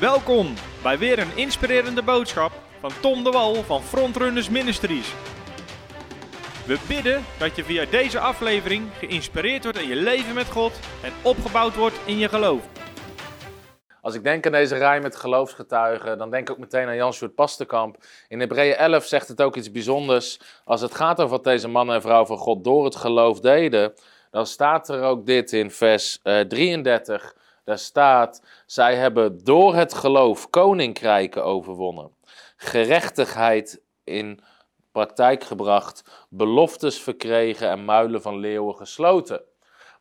Welkom bij weer een inspirerende boodschap van Tom de Wal van Frontrunners Ministries. We bidden dat je via deze aflevering geïnspireerd wordt in je leven met God en opgebouwd wordt in je geloof. Als ik denk aan deze rij met geloofsgetuigen, dan denk ik ook meteen aan Jan-Sjoerd Pastenkamp. In Hebreeën 11 zegt het ook iets bijzonders. Als het gaat over wat deze mannen en vrouwen van God door het geloof deden, dan staat er ook dit in vers uh, 33. Daar staat, zij hebben door het geloof koninkrijken overwonnen, gerechtigheid in praktijk gebracht, beloftes verkregen en muilen van leeuwen gesloten.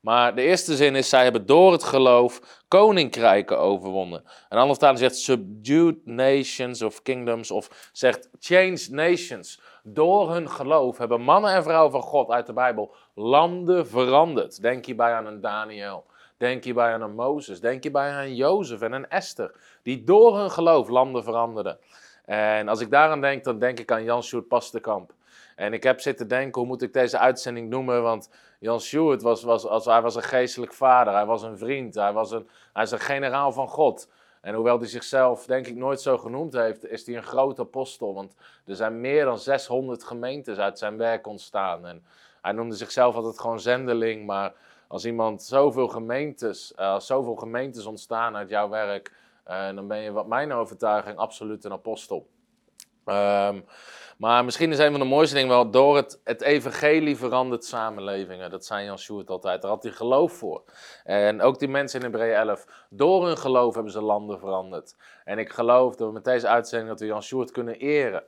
Maar de eerste zin is, zij hebben door het geloof koninkrijken overwonnen. Een andere taal zegt subdued nations of kingdoms of zegt changed nations. Door hun geloof hebben mannen en vrouwen van God uit de Bijbel landen veranderd. Denk hierbij aan een Daniel. Denk hierbij aan een Mozes. Denk hierbij aan een Jozef en een Esther. Die door hun geloof landen veranderden. En als ik daaraan denk, dan denk ik aan Jan Sjoerd Pastekamp. En ik heb zitten denken, hoe moet ik deze uitzending noemen? Want Jan Sjoerd was, was, als, hij was een geestelijk vader, hij was een vriend, hij, was een, hij is een generaal van God. En hoewel hij zichzelf, denk ik, nooit zo genoemd heeft, is hij een groot apostel. Want er zijn meer dan 600 gemeentes uit zijn werk ontstaan. En hij noemde zichzelf altijd gewoon zendeling. Maar als iemand zoveel gemeentes, uh, zoveel gemeentes ontstaan uit jouw werk, uh, dan ben je, wat mijn overtuiging, absoluut een apostel. Um, maar misschien is een van de mooiste dingen wel, door het, het evangelie verandert samenlevingen. Dat zei Jan Sjoerd altijd, daar had hij geloof voor. En ook die mensen in Hebreeën 11, door hun geloof hebben ze landen veranderd. En ik geloof dat we met deze uitzending dat we Jan Sjoerd kunnen eren.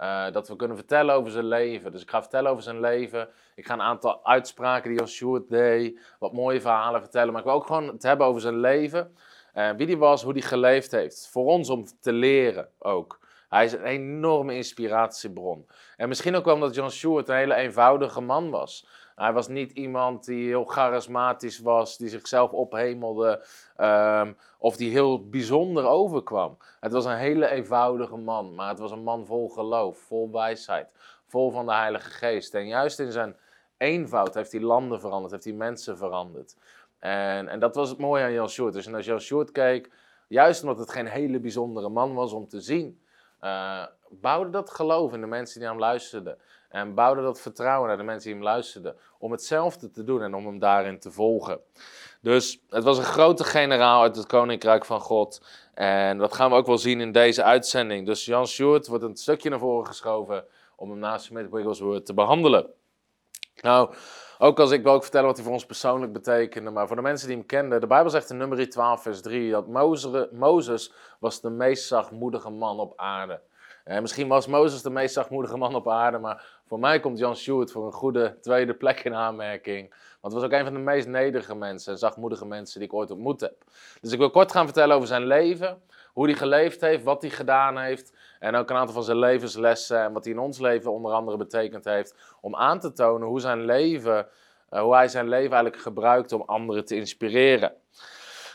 Uh, dat we kunnen vertellen over zijn leven. Dus ik ga vertellen over zijn leven. Ik ga een aantal uitspraken die Jan Sjoerd deed, wat mooie verhalen vertellen. Maar ik wil ook gewoon het hebben over zijn leven. Uh, wie die was, hoe die geleefd heeft. Voor ons om te leren ook. Hij is een enorme inspiratiebron. En misschien ook wel omdat John Stewart een hele eenvoudige man was. Hij was niet iemand die heel charismatisch was, die zichzelf ophemelde um, of die heel bijzonder overkwam. Het was een hele eenvoudige man, maar het was een man vol geloof, vol wijsheid, vol van de Heilige Geest. En juist in zijn eenvoud heeft hij landen veranderd, heeft hij mensen veranderd. En, en dat was het mooie aan Jan Short. Dus als Jan Short keek, juist omdat het geen hele bijzondere man was om te zien, uh, bouwde dat geloof in de mensen die naar hem luisterden. En bouwde dat vertrouwen naar de mensen die hem luisterden. Om hetzelfde te doen en om hem daarin te volgen. Dus het was een grote generaal uit het Koninkrijk van God. En dat gaan we ook wel zien in deze uitzending. Dus Jan Sjoerd wordt een stukje naar voren geschoven om hem naast Smith Wigglesworth te behandelen. Nou, ook als ik wil ook vertellen wat hij voor ons persoonlijk betekende, maar voor de mensen die hem kenden, de Bijbel zegt in nummer 12 vers 3 dat Mozes was de meest zachtmoedige man op aarde. En misschien was Mozes de meest zachtmoedige man op aarde, maar voor mij komt Jan Stewart voor een goede tweede plek in aanmerking. Want het was ook een van de meest nederige mensen en zachtmoedige mensen die ik ooit ontmoet heb. Dus ik wil kort gaan vertellen over zijn leven, hoe hij geleefd heeft, wat hij gedaan heeft. En ook een aantal van zijn levenslessen en wat hij in ons leven onder andere betekend heeft. Om aan te tonen hoe, zijn leven, uh, hoe hij zijn leven eigenlijk gebruikt om anderen te inspireren.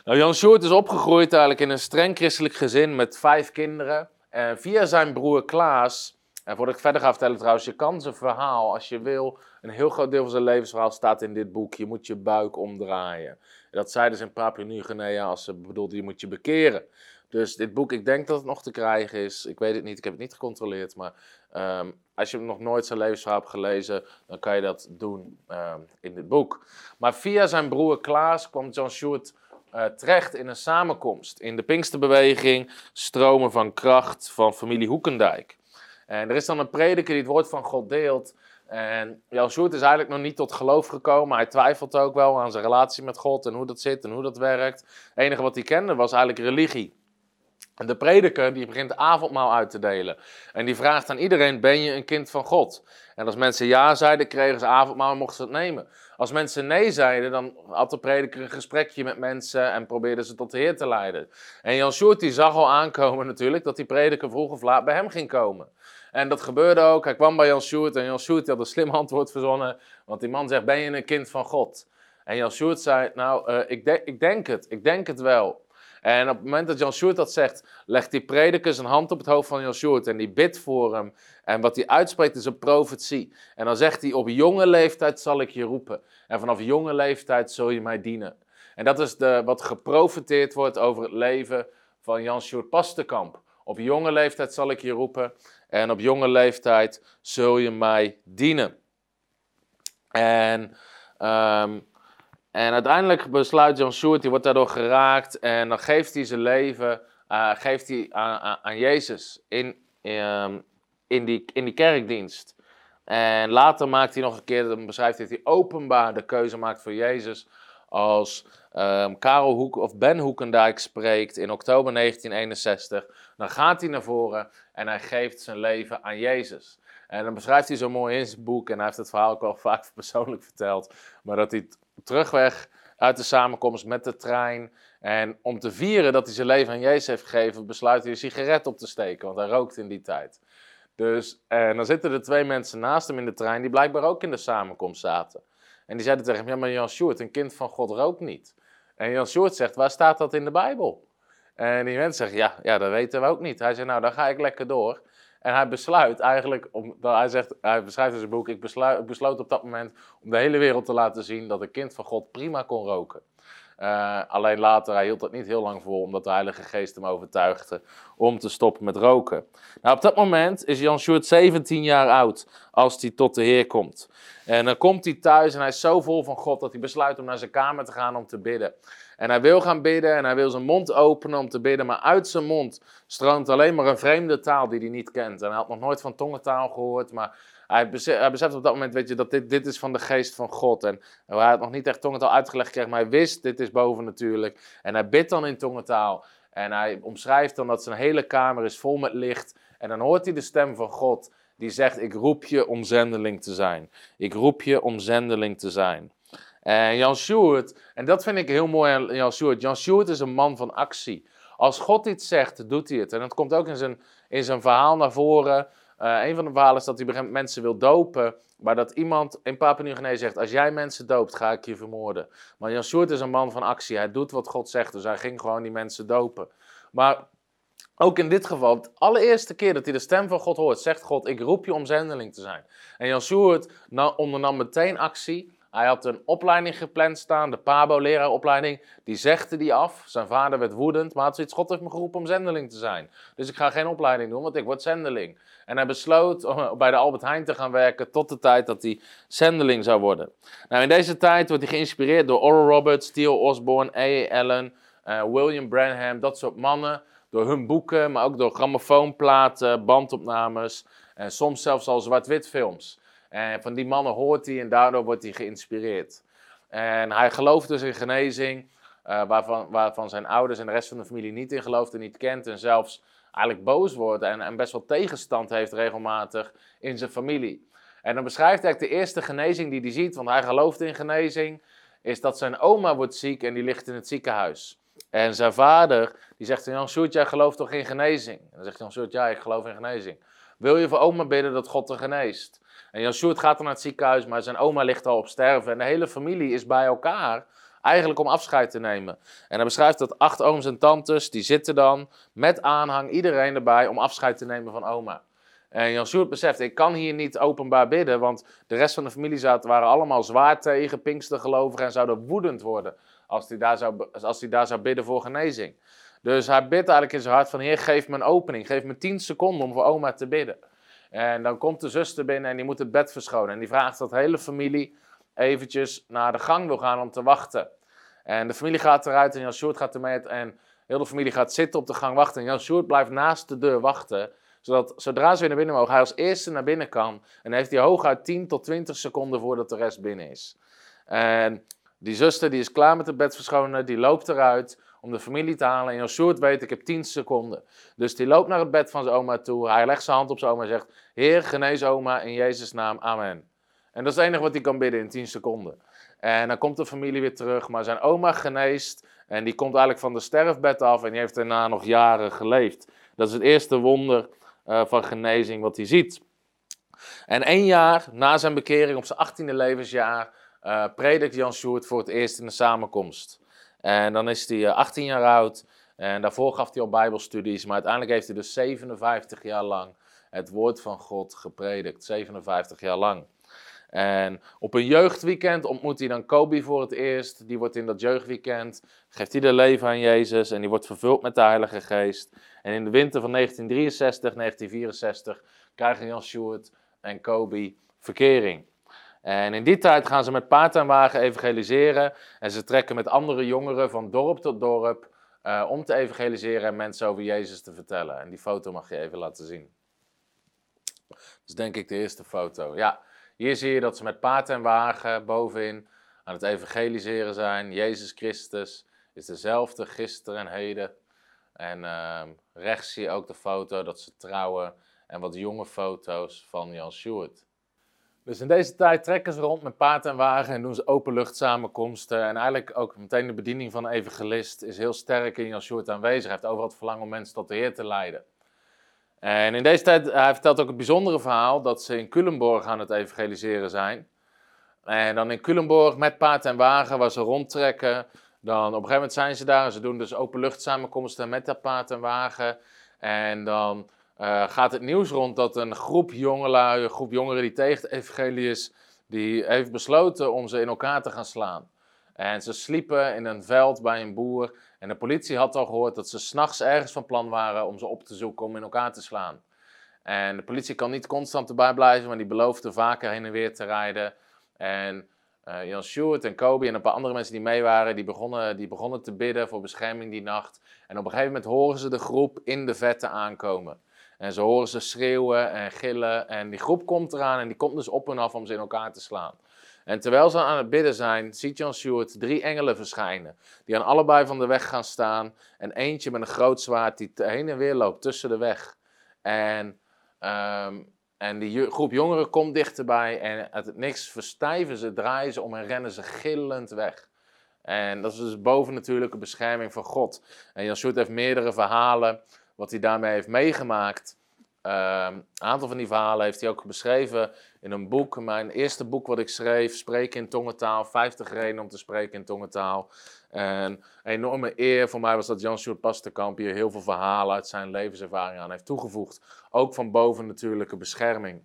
Nou, Jan Sjoerd is opgegroeid eigenlijk in een streng christelijk gezin met vijf kinderen. En via zijn broer Klaas, en voordat ik verder ga vertellen trouwens, je kan zijn verhaal als je wil. Een heel groot deel van zijn levensverhaal staat in dit boek. Je moet je buik omdraaien. Dat zeiden ze in Papua Nieuw-Guinea als ze bedoelden je moet je bekeren. Dus dit boek, ik denk dat het nog te krijgen is. Ik weet het niet, ik heb het niet gecontroleerd. Maar um, als je nog nooit zijn levensverhaal hebt gelezen, dan kan je dat doen um, in dit boek. Maar via zijn broer Klaas kwam John Stewart uh, terecht in een samenkomst. In de Pinksterbeweging, stromen van kracht van familie Hoekendijk. En er is dan een prediker die het woord van God deelt. En Jan Sjoerd is eigenlijk nog niet tot geloof gekomen. Hij twijfelt ook wel aan zijn relatie met God en hoe dat zit en hoe dat werkt. Het enige wat hij kende was eigenlijk religie. En de prediker die begint avondmaal uit te delen. En die vraagt aan iedereen, ben je een kind van God? En als mensen ja zeiden, kregen ze avondmaal en mochten ze het nemen. Als mensen nee zeiden, dan had de prediker een gesprekje met mensen en probeerde ze tot de Heer te leiden. En Jan Sjoerd die zag al aankomen natuurlijk dat die prediker vroeg of laat bij hem ging komen. En dat gebeurde ook. Hij kwam bij Jan Sjoerd en Jan Sjoerd had een slim antwoord verzonnen. Want die man zegt, ben je een kind van God? En Jan Sjoerd zei, nou, uh, ik, ik denk het, ik denk het wel. En op het moment dat Jan Sjoerd dat zegt, legt die prediker zijn hand op het hoofd van Jan Sjoerd en die bidt voor hem. En wat hij uitspreekt is een profetie. En dan zegt hij, op jonge leeftijd zal ik je roepen. En vanaf jonge leeftijd zul je mij dienen. En dat is de, wat geprofeteerd wordt over het leven van Jan Sjoerd Pastenkamp. Op jonge leeftijd zal ik je roepen en op jonge leeftijd zul je mij dienen. En, ehm, en uiteindelijk besluit Jan Sjoerd, die wordt daardoor geraakt en dan geeft hij zijn leven uh, geeft hij aan, aan, Jezus in, um, in, die, in die kerkdienst. En later maakt hij nog een keer, dan beschrijft hij dat hij openbaar de keuze maakt voor Jezus. Als um, Karel Hoek of Ben Hoekendijk spreekt in oktober 1961, dan gaat hij naar voren en hij geeft zijn leven aan Jezus. En dan beschrijft hij zo mooi in zijn boek, en hij heeft het verhaal ook al vaak persoonlijk verteld, maar dat hij terugweg uit de samenkomst met de trein. En om te vieren dat hij zijn leven aan Jezus heeft gegeven, besluit hij een sigaret op te steken, want hij rookt in die tijd. Dus, en dan zitten er twee mensen naast hem in de trein die blijkbaar ook in de samenkomst zaten. En die zeiden tegen hem, ja maar Jan Sjoerd, een kind van God rookt niet. En Jan Sjoerd zegt, waar staat dat in de Bijbel? En die mensen zeggen, ja, ja, dat weten we ook niet. Hij zegt, nou, dan ga ik lekker door. En hij besluit eigenlijk, om, hij, zegt, hij beschrijft in zijn boek, ik, besluit, besloot op dat moment om de hele wereld te laten zien dat een kind van God prima kon roken. Uh, alleen later, hij hield dat niet heel lang vol, omdat de Heilige Geest hem overtuigde om te stoppen met roken. Nou, op dat moment is Jan Sjoerd 17 jaar oud, als hij tot de Heer komt. En dan komt hij thuis en hij is zo vol van God dat hij besluit om naar zijn kamer te gaan om te bidden. En hij wil gaan bidden en hij wil zijn mond openen om te bidden, maar uit zijn mond stroomt alleen maar een vreemde taal die hij niet kent. En hij had nog nooit van tongentaal gehoord, maar hij beseft, op dat moment, weet je, dat dit, dit is van de geest van God. En hij had nog niet echt tongentaal uitgelegd gekregen, maar hij wist, dit is boven natuurlijk. En hij bidt dan in tongentaal. En hij omschrijft dan dat zijn hele kamer is vol met licht. En dan hoort hij de stem van God die zegt, ik roep je om zendeling te zijn. Ik roep je om zendeling te zijn. En Jan Sjoerd, en dat vind ik heel mooi aan Jan Sjoerd. Jan Sjoerd is een man van actie. Als God iets zegt, doet hij het. En dat komt ook in zijn, in zijn verhaal naar voren. Uh, een van de verhalen is dat hij mensen wil dopen, maar dat iemand in Papua Nieuw-Guinea zegt: Als jij mensen doopt, ga ik je vermoorden. Maar Jan Sjoerd is een man van actie. Hij doet wat God zegt, dus hij ging gewoon die mensen dopen. Maar ook in dit geval, de allereerste keer dat hij de stem van God hoort, zegt God: Ik roep je om zendeling te zijn. En Jan Sjoerd ondernam meteen actie. Hij had een opleiding gepland staan, de Pabo-leraaropleiding. Die zegde die af. Zijn vader werd woedend, maar had zoiets: God heeft me geroepen om zendeling te zijn. Dus ik ga geen opleiding doen, want ik word zendeling. En hij besloot om bij de Albert Heijn te gaan werken tot de tijd dat hij zendeling zou worden. Nou, in deze tijd wordt hij geïnspireerd door Oral Roberts, Theo Osborne, A. Allen, uh, William Branham, dat soort mannen. Door hun boeken, maar ook door grammofoonplaten, bandopnames en soms zelfs al zwart-wit films. En van die mannen hoort hij en daardoor wordt hij geïnspireerd. En hij gelooft dus in genezing, uh, waarvan, waarvan zijn ouders en de rest van de familie niet in gelooft en niet kent. En zelfs eigenlijk boos wordt en, en best wel tegenstand heeft regelmatig in zijn familie. En dan beschrijft hij de eerste genezing die hij ziet, want hij gelooft in genezing, is dat zijn oma wordt ziek en die ligt in het ziekenhuis. En zijn vader, die zegt, Jan Sjoerd, jij gelooft toch in genezing? En dan zegt Jan Sjoerd, ja, ik geloof in genezing. Wil je voor oma bidden dat God er geneest? En Jan Sjoerd gaat dan naar het ziekenhuis, maar zijn oma ligt al op sterven. En de hele familie is bij elkaar Eigenlijk om afscheid te nemen. En hij beschrijft dat acht ooms en tantes, die zitten dan met aanhang, iedereen erbij, om afscheid te nemen van oma. En Jan Sjoerd beseft, ik kan hier niet openbaar bidden, want de rest van de familie zaten, waren allemaal zwaar tegen, gelovigen en zouden woedend worden als hij, daar zou, als hij daar zou bidden voor genezing. Dus hij bidt eigenlijk in zijn hart van, heer, geef me een opening, geef me tien seconden om voor oma te bidden. En dan komt de zuster binnen en die moet het bed verschonen. En die vraagt dat de hele familie eventjes naar de gang wil gaan om te wachten. En de familie gaat eruit en Jan Sjoerd gaat ermee en heel de familie gaat zitten op de gang wachten. En Jan Sjoerd blijft naast de deur wachten, zodat zodra ze weer naar binnen mogen, hij als eerste naar binnen kan. En heeft hij hooguit 10 tot 20 seconden voordat de rest binnen is. En die zuster die is klaar met het bed verschonen, die loopt eruit om de familie te halen. En Sjoerd weet, ik heb 10 seconden. Dus die loopt naar het bed van zijn oma toe. Hij legt zijn hand op zijn oma en zegt, Heer, genees oma in Jezus' naam, amen. En dat is het enige wat hij kan bidden in 10 seconden. En dan komt de familie weer terug, maar zijn oma geneest. En die komt eigenlijk van de sterfbed af en die heeft daarna nog jaren geleefd. Dat is het eerste wonder uh, van genezing wat hij ziet. En één jaar na zijn bekering, op zijn achttiende levensjaar, uh, predikt Jan Sjoerd voor het eerst in de samenkomst. En dan is hij 18 eh, jaar oud en daarvoor gaf hij al bijbelstudies, maar uiteindelijk heeft hij dus 57 jaar lang het woord van God gepredikt. 57 jaar lang. En op een jeugdweekend ontmoet hij dan Kobe voor het eerst. Die wordt in dat jeugdweekend, geeft hij de leven aan Jezus en die wordt vervuld met de Heilige Geest. En in de winter van 1963, 1964 krijgen Jan Sjoerd en Kobe verkering. En in die tijd gaan ze met paard en wagen evangeliseren. En ze trekken met andere jongeren van dorp tot dorp uh, om te evangeliseren en mensen over Jezus te vertellen. En die foto mag je even laten zien. Dat is denk ik de eerste foto. Ja, hier zie je dat ze met paard en wagen bovenin aan het evangeliseren zijn. Jezus Christus is dezelfde gisteren en heden. En uh, rechts zie je ook de foto dat ze trouwen en wat jonge foto's van Jan Stewart. Dus in deze tijd trekken ze rond met paard en wagen en doen ze openlucht-samenkomsten. En eigenlijk ook meteen de bediening van evangelist is heel sterk in Jan aanwezig. Hij heeft overal het verlangen om mensen tot de Heer te leiden. En in deze tijd, hij vertelt ook het bijzondere verhaal dat ze in Culemborg aan het evangeliseren zijn. En dan in Culemborg met paard en wagen, waar ze rondtrekken. Dan op een gegeven moment zijn ze daar en ze doen dus openlucht-samenkomsten met dat paard en wagen. En dan uh, gaat het nieuws rond dat een groep jongelui, een groep jongeren die tegen het die heeft besloten om ze in elkaar te gaan slaan. En ze sliepen in een veld bij een boer. En de politie had al gehoord dat ze s'nachts ergens van plan waren om ze op te zoeken om in elkaar te slaan. En de politie kan niet constant erbij blijven, maar die beloofde vaker heen en weer te rijden. En uh, Jan Stewart en Kobe en een paar andere mensen die mee waren, die begonnen, die begonnen te bidden voor bescherming die nacht. En op een gegeven moment horen ze de groep in de vette aankomen. En ze horen ze schreeuwen en gillen. En die groep komt eraan en die komt dus op en af om ze in elkaar te slaan. En terwijl ze aan het bidden zijn, ziet Jan Stewart drie engelen verschijnen. Die aan allebei van de weg gaan staan. En eentje met een groot zwaard die heen en weer loopt tussen de weg. En, um, en die groep jongeren komt dichterbij. En uit het niks verstijven ze, draaien ze om en rennen ze gillend weg. En dat is dus bovennatuurlijke bescherming van God. En Jan Stewart heeft meerdere verhalen wat hij daarmee heeft meegemaakt. Ehm, een aantal van die verhalen heeft hij ook beschreven in een boek. Mijn eerste boek wat ik schreef, Spreken in tongentaal, 50 redenen om te spreken in tongentaal. En enorme eer voor mij was dat Jan-Sjoerd Pasterkamp hier heel veel verhalen uit zijn levenservaring aan heeft toegevoegd. Ook van boven natuurlijke bescherming.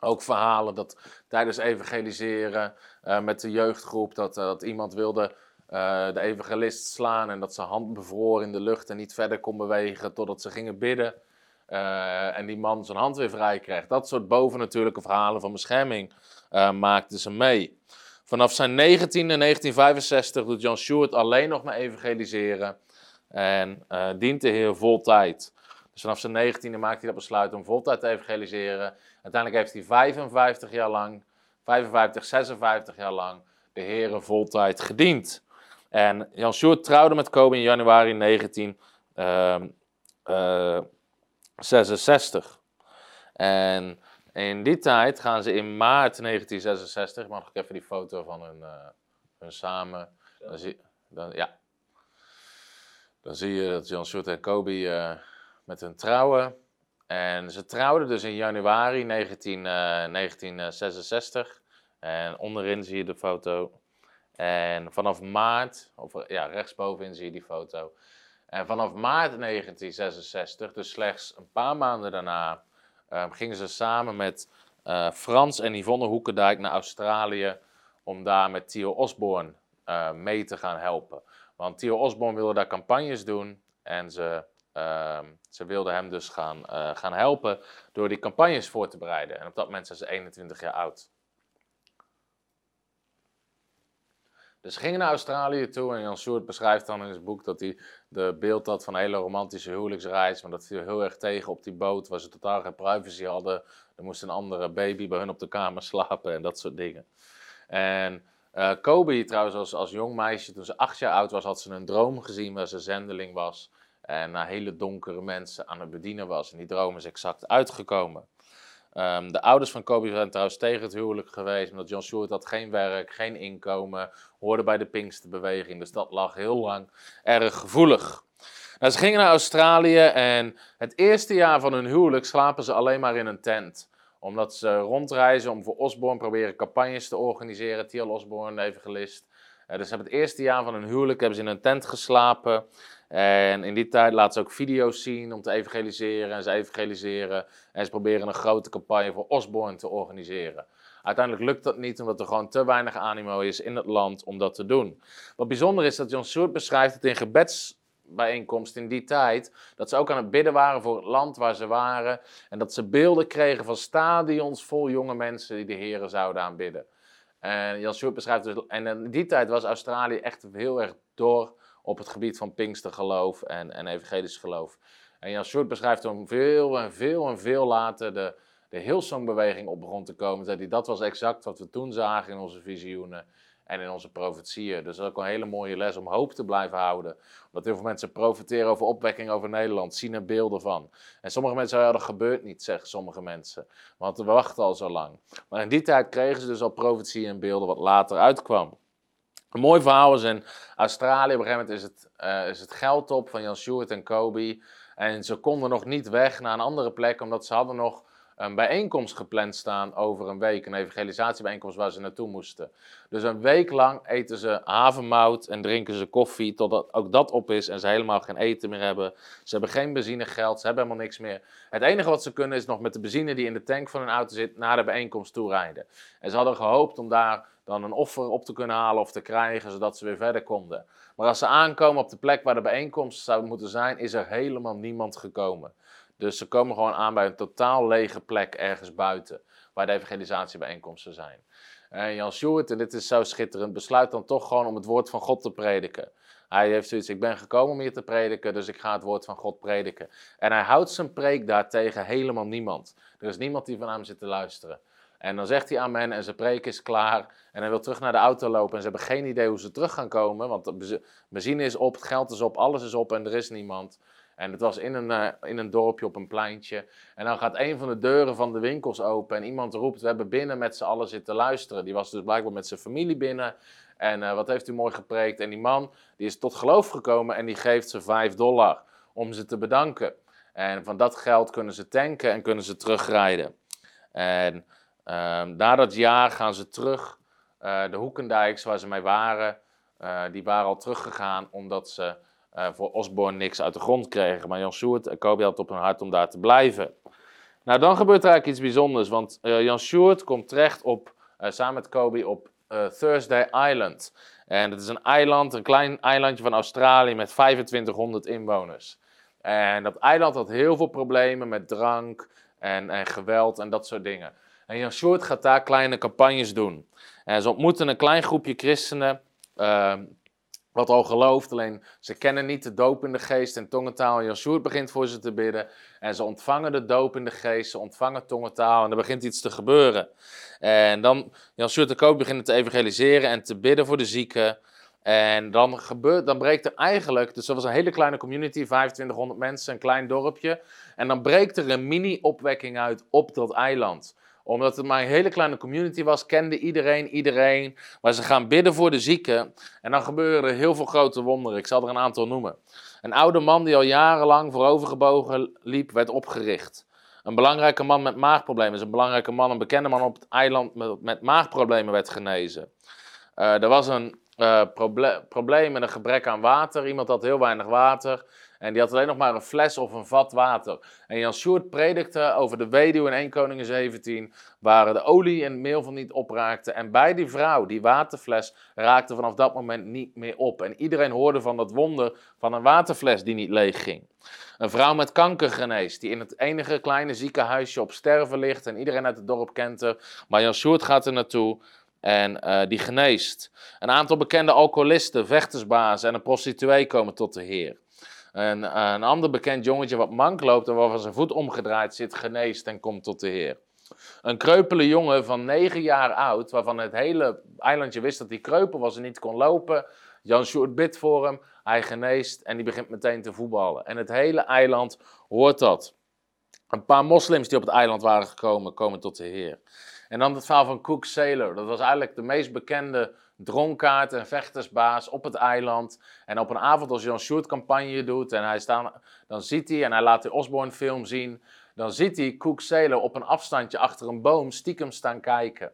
Ook verhalen dat tijdens evangeliseren uh, met de jeugdgroep, dat, uh, dat iemand wilde uh, de evangelist slaan en dat zijn hand bevroor in de lucht en niet verder kon bewegen totdat ze gingen bidden. Uh, en die man zijn hand weer vrij kreeg. Dat soort bovennatuurlijke verhalen van bescherming uh, maakten ze mee. Vanaf zijn 19e, 1965, doet John Stewart alleen nog maar evangeliseren en dient de Heer vol tijd. Dus vanaf zijn 19e maakt hij dat besluit om voltijd te evangeliseren. Uiteindelijk heeft hij 55 jaar lang, 55, 56 jaar lang de Heer voltijd gediend. En Jan Sjoerd trouwde met Kobe in januari 1966. Ehm, eh, en in die tijd gaan ze in maart 1966, mag ik even die foto van hun, uh, hun samen. Dan zie, dan, ja. dan zie je dat Jan Sjoerd en Kobe uh, met hun trouwen. En ze trouwden dus in januari 19, 1966. En onderin zie je de foto en vanaf maart, of ja, rechtsbovenin zie je die foto. En vanaf maart 1966, dus slechts een paar maanden daarna, um, gingen ze samen met uh, Frans en Yvonne Hoekendijk naar Australië om daar met Theo Osborne uh, mee te gaan helpen. Want Theo Osborne wilde daar campagnes doen en ze, uh, ze wilden hem dus gaan, uh, gaan helpen door die campagnes voor te bereiden. En op dat moment zijn ze 21 jaar oud. Dus ze gingen naar Australië toe en Jan Soert beschrijft dan in zijn boek dat hij de beeld had van een hele romantische huwelijksreis. Maar dat viel heel erg tegen op die boot waar ze totaal geen privacy hadden. Er moest een andere baby bij hun op de kamer slapen en dat soort dingen. En uh, Kobe trouwens als, als jong meisje, toen ze acht jaar oud was, had ze een droom gezien waar ze zendeling was. En naar hele donkere mensen aan het bedienen was. En die droom is exact uitgekomen. Um, de ouders van Kobe zijn trouwens tegen het huwelijk geweest, omdat John Stewart had geen werk, geen inkomen, hoorde bij de Pinksterbeweging, dus dat lag heel lang erg gevoelig. Nou, ze gingen naar Australië en het eerste jaar van hun huwelijk slapen ze alleen maar in een tent. Omdat ze rondreizen om voor Osborne proberen campagnes te organiseren, Thiel Osborne, evangelist. Uh, dus hebben het eerste jaar van hun huwelijk hebben ze in een tent geslapen. En in die tijd laten ze ook video's zien om te evangeliseren. En ze evangeliseren. En ze proberen een grote campagne voor Osborne te organiseren. Uiteindelijk lukt dat niet, omdat er gewoon te weinig animo is in het land om dat te doen. Wat bijzonder is dat John Soert beschrijft het in gebedsbijeenkomst in die tijd, dat ze ook aan het bidden waren voor het land waar ze waren. En dat ze beelden kregen van stadions vol jonge mensen die de heren zouden aanbidden. En Jan Soert beschrijft dus, en in die tijd was Australië echt heel erg door op het gebied van Pinkstergeloof en, en evangelisch geloof. En Jan Soert beschrijft toen veel en veel en veel later de, de Hillsong-beweging op begon te komen. Zei hij, dat was exact wat we toen zagen in onze visioenen en in onze profetieën. Dus dat is ook een hele mooie les om hoop te blijven houden. Omdat heel veel mensen profiteren over opwekking over Nederland, zien er beelden van. En sommige mensen zeggen, ja, dat gebeurt niet, zeggen sommige mensen. Want we wachten al zo lang. Maar in die tijd kregen ze dus al profetieën en beelden wat later uitkwam. Een mooi verhaal is in Australië. Op een gegeven moment is het, uh, is het geld op van Jan Stewart en Kobe. En ze konden nog niet weg naar een andere plek, omdat ze hadden nog een bijeenkomst gepland staan over een week. Een evangelisatiebijeenkomst waar ze naartoe moesten. Dus een week lang eten ze havermout en drinken ze koffie totdat ook dat op is en ze helemaal geen eten meer hebben. Ze hebben geen benzinegeld, ze hebben helemaal niks meer. Het enige wat ze kunnen is nog met de benzine die in de tank van hun auto zit naar de bijeenkomst toe rijden. En ze hadden gehoopt om daar dan een offer op te kunnen halen of te krijgen, zodat ze weer verder konden. Maar als ze aankomen op de plek waar de bijeenkomst zou moeten zijn, is er helemaal niemand gekomen. Dus ze komen gewoon aan bij een totaal lege plek ergens buiten, waar de evangelisatiebijeenkomsten zijn. En Jan Sjoerd, en dit is zo schitterend, besluit dan toch gewoon om het woord van God te prediken. Hij heeft zoiets, ik ben gekomen om hier te prediken, dus ik ga het woord van God prediken. En hij houdt zijn preek daartegen helemaal niemand. Er is niemand die van hem zit te luisteren. En dan zegt hij amen en zijn preek is klaar. En hij wil terug naar de auto lopen en ze hebben geen idee hoe ze terug gaan komen. Want de benzine is op, het geld is op, alles is op en er is niemand. En het was in een, uh, in een dorpje op een pleintje. En dan gaat een van de deuren van de winkels open en iemand roept, we hebben binnen met z'n allen zitten luisteren. Die was dus blijkbaar met zijn familie binnen. En uh, wat heeft u mooi gepreekt. En die man die is tot geloof gekomen en die geeft ze 5 dollar om ze te bedanken. En van dat geld kunnen ze tanken en kunnen ze terugrijden. En na dat jaar gaan ze terug. Uh, de Hoekendijks waar ze mee waren, uh, die waren al teruggegaan omdat ze uh, voor Osborne niks uit de grond kregen. Maar Jan Sjoerd en Kobe had op hun hart om daar te blijven. Nou, dan gebeurt er eigenlijk iets bijzonders, want Jan Sjoerd komt terecht op, samen met Kobe op Thursday Island. En het is een eiland, een klein eilandje van Australië met 2500 inwoners. En dat eiland had heel veel problemen met drank en, en geweld en dat soort dingen. En Jan gaat daar kleine campagnes doen. En ze ontmoeten een klein groepje christenen. Uh, wat al gelooft, alleen ze kennen niet de doop in de geest en tongentaal. En Jan begint voor ze te bidden. En ze ontvangen de doop in de geest, ze ontvangen tongentaal en er begint iets te gebeuren. En dan, Jan de Koop beginnen te evangeliseren en te bidden voor de zieken. En dan, gebeurt, dan breekt er eigenlijk, dus dat was een hele kleine community, 2500 mensen, een klein dorpje. En dan breekt er een mini-opwekking uit op dat eiland omdat het maar een hele kleine community was, kende iedereen iedereen. Maar ze gaan bidden voor de zieken. En dan gebeuren heel veel grote wonderen. Ik zal er een aantal noemen. Een oude man die al jarenlang voorovergebogen liep, werd opgericht. Een belangrijke man met maagproblemen. is een belangrijke man, een bekende man op het eiland met, met maagproblemen werd genezen. Uh, er was een proble probleem met een gebrek aan water. Iemand had heel weinig water. En die had alleen nog maar een fles of een vat water. En Jan Sjoerd predikte over de weduwe in 1 Koningen 17, waar de olie en meel van niet opraakte. En bij die vrouw, die waterfles, raakte vanaf dat moment niet meer op. En iedereen hoorde van dat wonder van een waterfles die niet leeg ging. Een vrouw met kanker geneest, die in het enige kleine ziekenhuisje op sterven ligt. En iedereen uit het dorp kent haar. Maar Jan Sjoerd gaat er naartoe en uh, die geneest. Een aantal bekende alcoholisten, vechtersbazen en een prostituee komen tot de Heer. Een, een ander bekend jongetje wat mank loopt en waarvan zijn voet omgedraaid zit, geneest en komt tot de Heer. Een kreupele jongen van negen jaar oud, waarvan het hele eilandje wist dat hij kreupel was en niet kon lopen. Jan Sjoerd bidt voor hem, hij geneest en die begint meteen te voetballen. En het hele eiland hoort dat. Een paar moslims die op het eiland waren gekomen, komen tot de Heer. En dan het verhaal van Cook Sailor. Dat was eigenlijk de meest bekende dronkaart en vechtersbaas op het eiland. En op een avond als je een shoot campagne doet en hij staat, dan ziet hij, en hij laat de Osborne film zien, dan ziet hij Cook Sailor op een afstandje achter een boom stiekem staan kijken.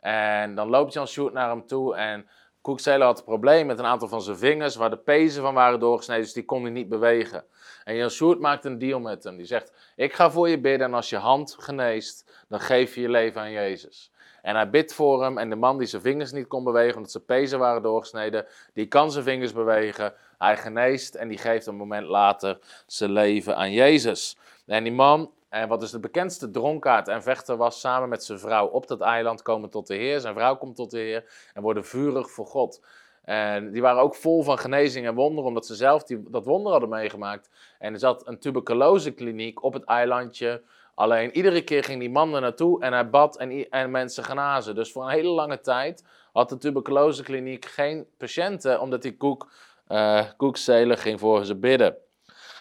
En dan loopt Jan Shoot naar hem toe en Cook Sailor had een probleem met een aantal van zijn vingers waar de pezen van waren doorgesneden, dus die kon hij niet bewegen. En Jan Shoot maakt een deal met hem. Die zegt, ik ga voor je bidden en als je hand geneest, dan geef je je leven aan Jezus. En hij bidt voor hem. En de man die zijn vingers niet kon bewegen, omdat zijn pezen waren doorgesneden, die kan zijn vingers bewegen. Hij geneest en die geeft een moment later zijn leven aan Jezus. En die man, en wat dus de bekendste dronkaard en vechter was, samen met zijn vrouw op dat eiland komen tot de Heer. Zijn vrouw komt tot de Heer en worden vurig voor God. En die waren ook vol van genezing en wonderen, omdat ze zelf die, dat wonder hadden meegemaakt. En er zat een tuberculosekliniek op het eilandje. Alleen iedere keer ging die man er naartoe en hij bad en, en mensen genazen. Dus voor een hele lange tijd had de tuberculosekliniek geen patiënten, omdat die koek, uh, koekzelen ging voor ze bidden.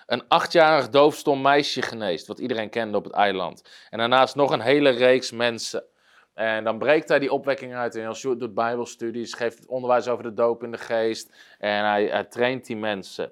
Een achtjarig doofstom meisje geneest, wat iedereen kende op het eiland. En daarnaast nog een hele reeks mensen. En dan breekt hij die opwekking uit. En Sjoerd doet bijbelstudies, geeft onderwijs over de doop in de geest. En hij, hij traint die mensen.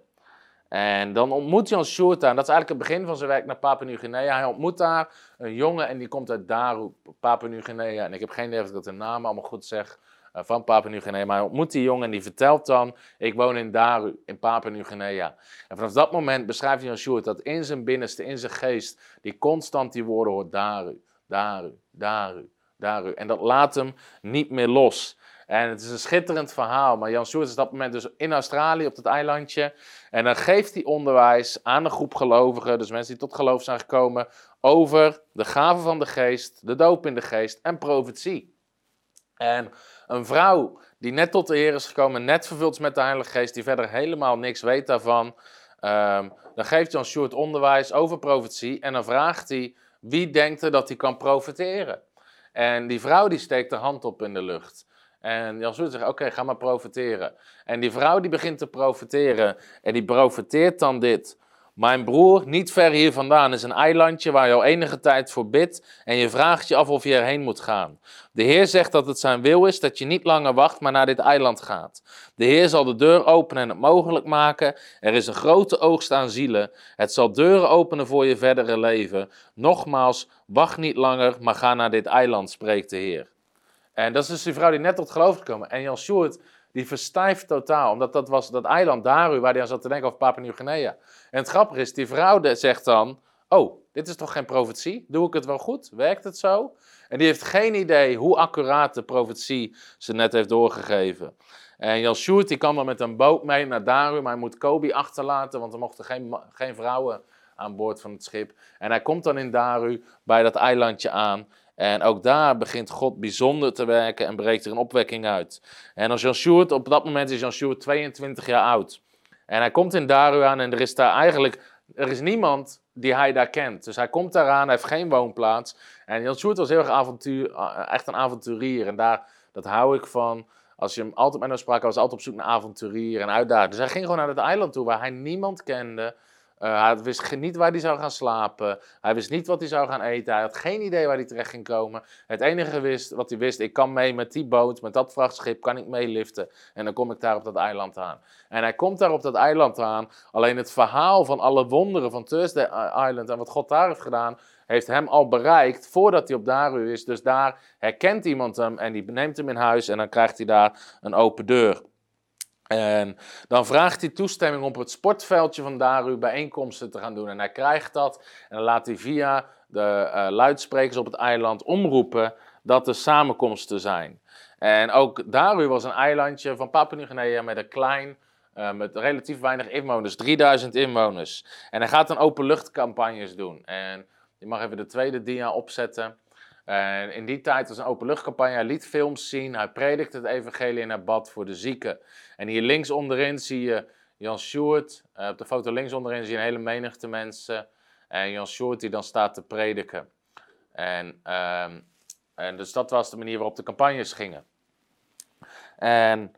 En dan ontmoet Jan Sjoerd daar, en dat is eigenlijk het begin van zijn werk naar Papua Nieuw-Guinea. Hij ontmoet daar een jongen en die komt uit Daru, Papua Nieuw-Guinea. En ik heb geen idee of ik dat de naam allemaal goed zeg uh, van Papua Nieuw-Guinea. Maar hij ontmoet die jongen en die vertelt dan, ik woon in Daru, in Papua Nieuw-Guinea. En vanaf dat moment beschrijft Jan Sjoerd dat in zijn binnenste, in zijn geest, die constant die woorden hoort, Daru, Daru, Daru, Daru. En dat laat hem niet meer los. En het is een schitterend verhaal. Maar Jan Soert is op dat moment dus in Australië op dat eilandje. En dan geeft hij onderwijs aan een groep gelovigen, dus mensen die tot geloof zijn gekomen, over de gaven van de geest, de doop in de geest en profetie. En een vrouw die net tot de Heer is gekomen, net vervuld is met de Heilige Geest, die verder helemaal niks weet daarvan, um, dan geeft Jan Sjoerd onderwijs over profetie en dan vraagt hij wie denkt er dat hij kan profeteren. En die vrouw die steekt de hand op in de lucht. En Jan zegt, oké, ga maar profiteren. En die vrouw die begint te profiteren en die profiteert dan dit. Mijn broer, niet ver hier vandaan, is een eilandje waar je al enige tijd voor bidt en je vraagt je af of je erheen moet gaan. De Heer zegt dat het zijn wil is dat je niet langer wacht, maar naar dit eiland gaat. De Heer zal de deur openen en het mogelijk maken. Er is een grote oogst aan zielen. Het zal deuren openen voor je verdere leven. Nogmaals, wacht niet langer, maar ga naar dit eiland, spreekt de Heer. En dat is dus die vrouw die net tot geloof is gekomen. En Jan Sjoerd, die verstijft totaal. Omdat dat was dat eiland Daru, waar hij aan zat te denken over Papua Nieuw-Guinea. En het grappige is, die vrouw zegt dan... Oh, dit is toch geen profetie? Doe ik het wel goed? Werkt het zo? En die heeft geen idee hoe accuraat de profetie ze net heeft doorgegeven. En Jan Sjoerd die kan dan met een boot mee naar Daru, maar hij moet Kobe achterlaten, want er mochten geen, geen vrouwen aan boord van het schip. En hij komt dan in Daru bij dat eilandje aan. En ook daar begint God bijzonder te werken en breekt er een opwekking uit. En als Jan Sjoerd, op dat moment is Jan Sjoerd 22 jaar oud. En hij komt in Daru aan en er is daar eigenlijk, er is niemand die hij daar kent. Dus hij komt daaraan, hij heeft geen woonplaats. En Jan Sjoerd was heel erg avontuur, eh, echt een avonturier. En daar, dat hou ik van. Als je hem altijd met hem sprak, hij was altijd op zoek naar avonturier en uitdaging. Dus hij ging gewoon naar het eiland toe waar hij niemand kende. Uh, hij wist niet waar hij zou gaan slapen. Hij wist niet wat hij zou gaan eten. Hij had geen idee waar hij terecht ging komen. Het enige wist, wat hij wist, ik kan mee met die boot, met dat vrachtschip, kan ik meeliften. En dan kom ik daar op dat eiland aan. En hij komt daar op dat eiland aan. Alleen het verhaal van alle wonderen van Thursday Island en wat God daar heeft gedaan, heeft hem al bereikt voordat hij op Daru is. Dus daar herkent iemand hem en die neemt hem in huis en dan krijgt hij daar een open deur. En dan vraagt hij toestemming om op het sportveldje van Daru bijeenkomsten te gaan doen. En hij krijgt dat. En dan laat hij via de uh, luidsprekers op het eiland omroepen dat er samenkomsten zijn. En ook Daru was een eilandje van Papua Nieuw-Guinea met een klein, uh, met relatief weinig inwoners, 3000 inwoners. En hij gaat dan openluchtcampagnes doen. En je mag even de tweede dia opzetten. En in die tijd was een openluchtcampagne. Hij liet films zien, hij predikte het evangelie en hij bad voor de zieken. En hier links onderin zie je Jan Sjoerd. Uh, op de foto links onderin zie je een hele menigte mensen. En Jan Sjoerd die dan staat te prediken. En, uh, en dus dat was de manier waarop de campagnes gingen. En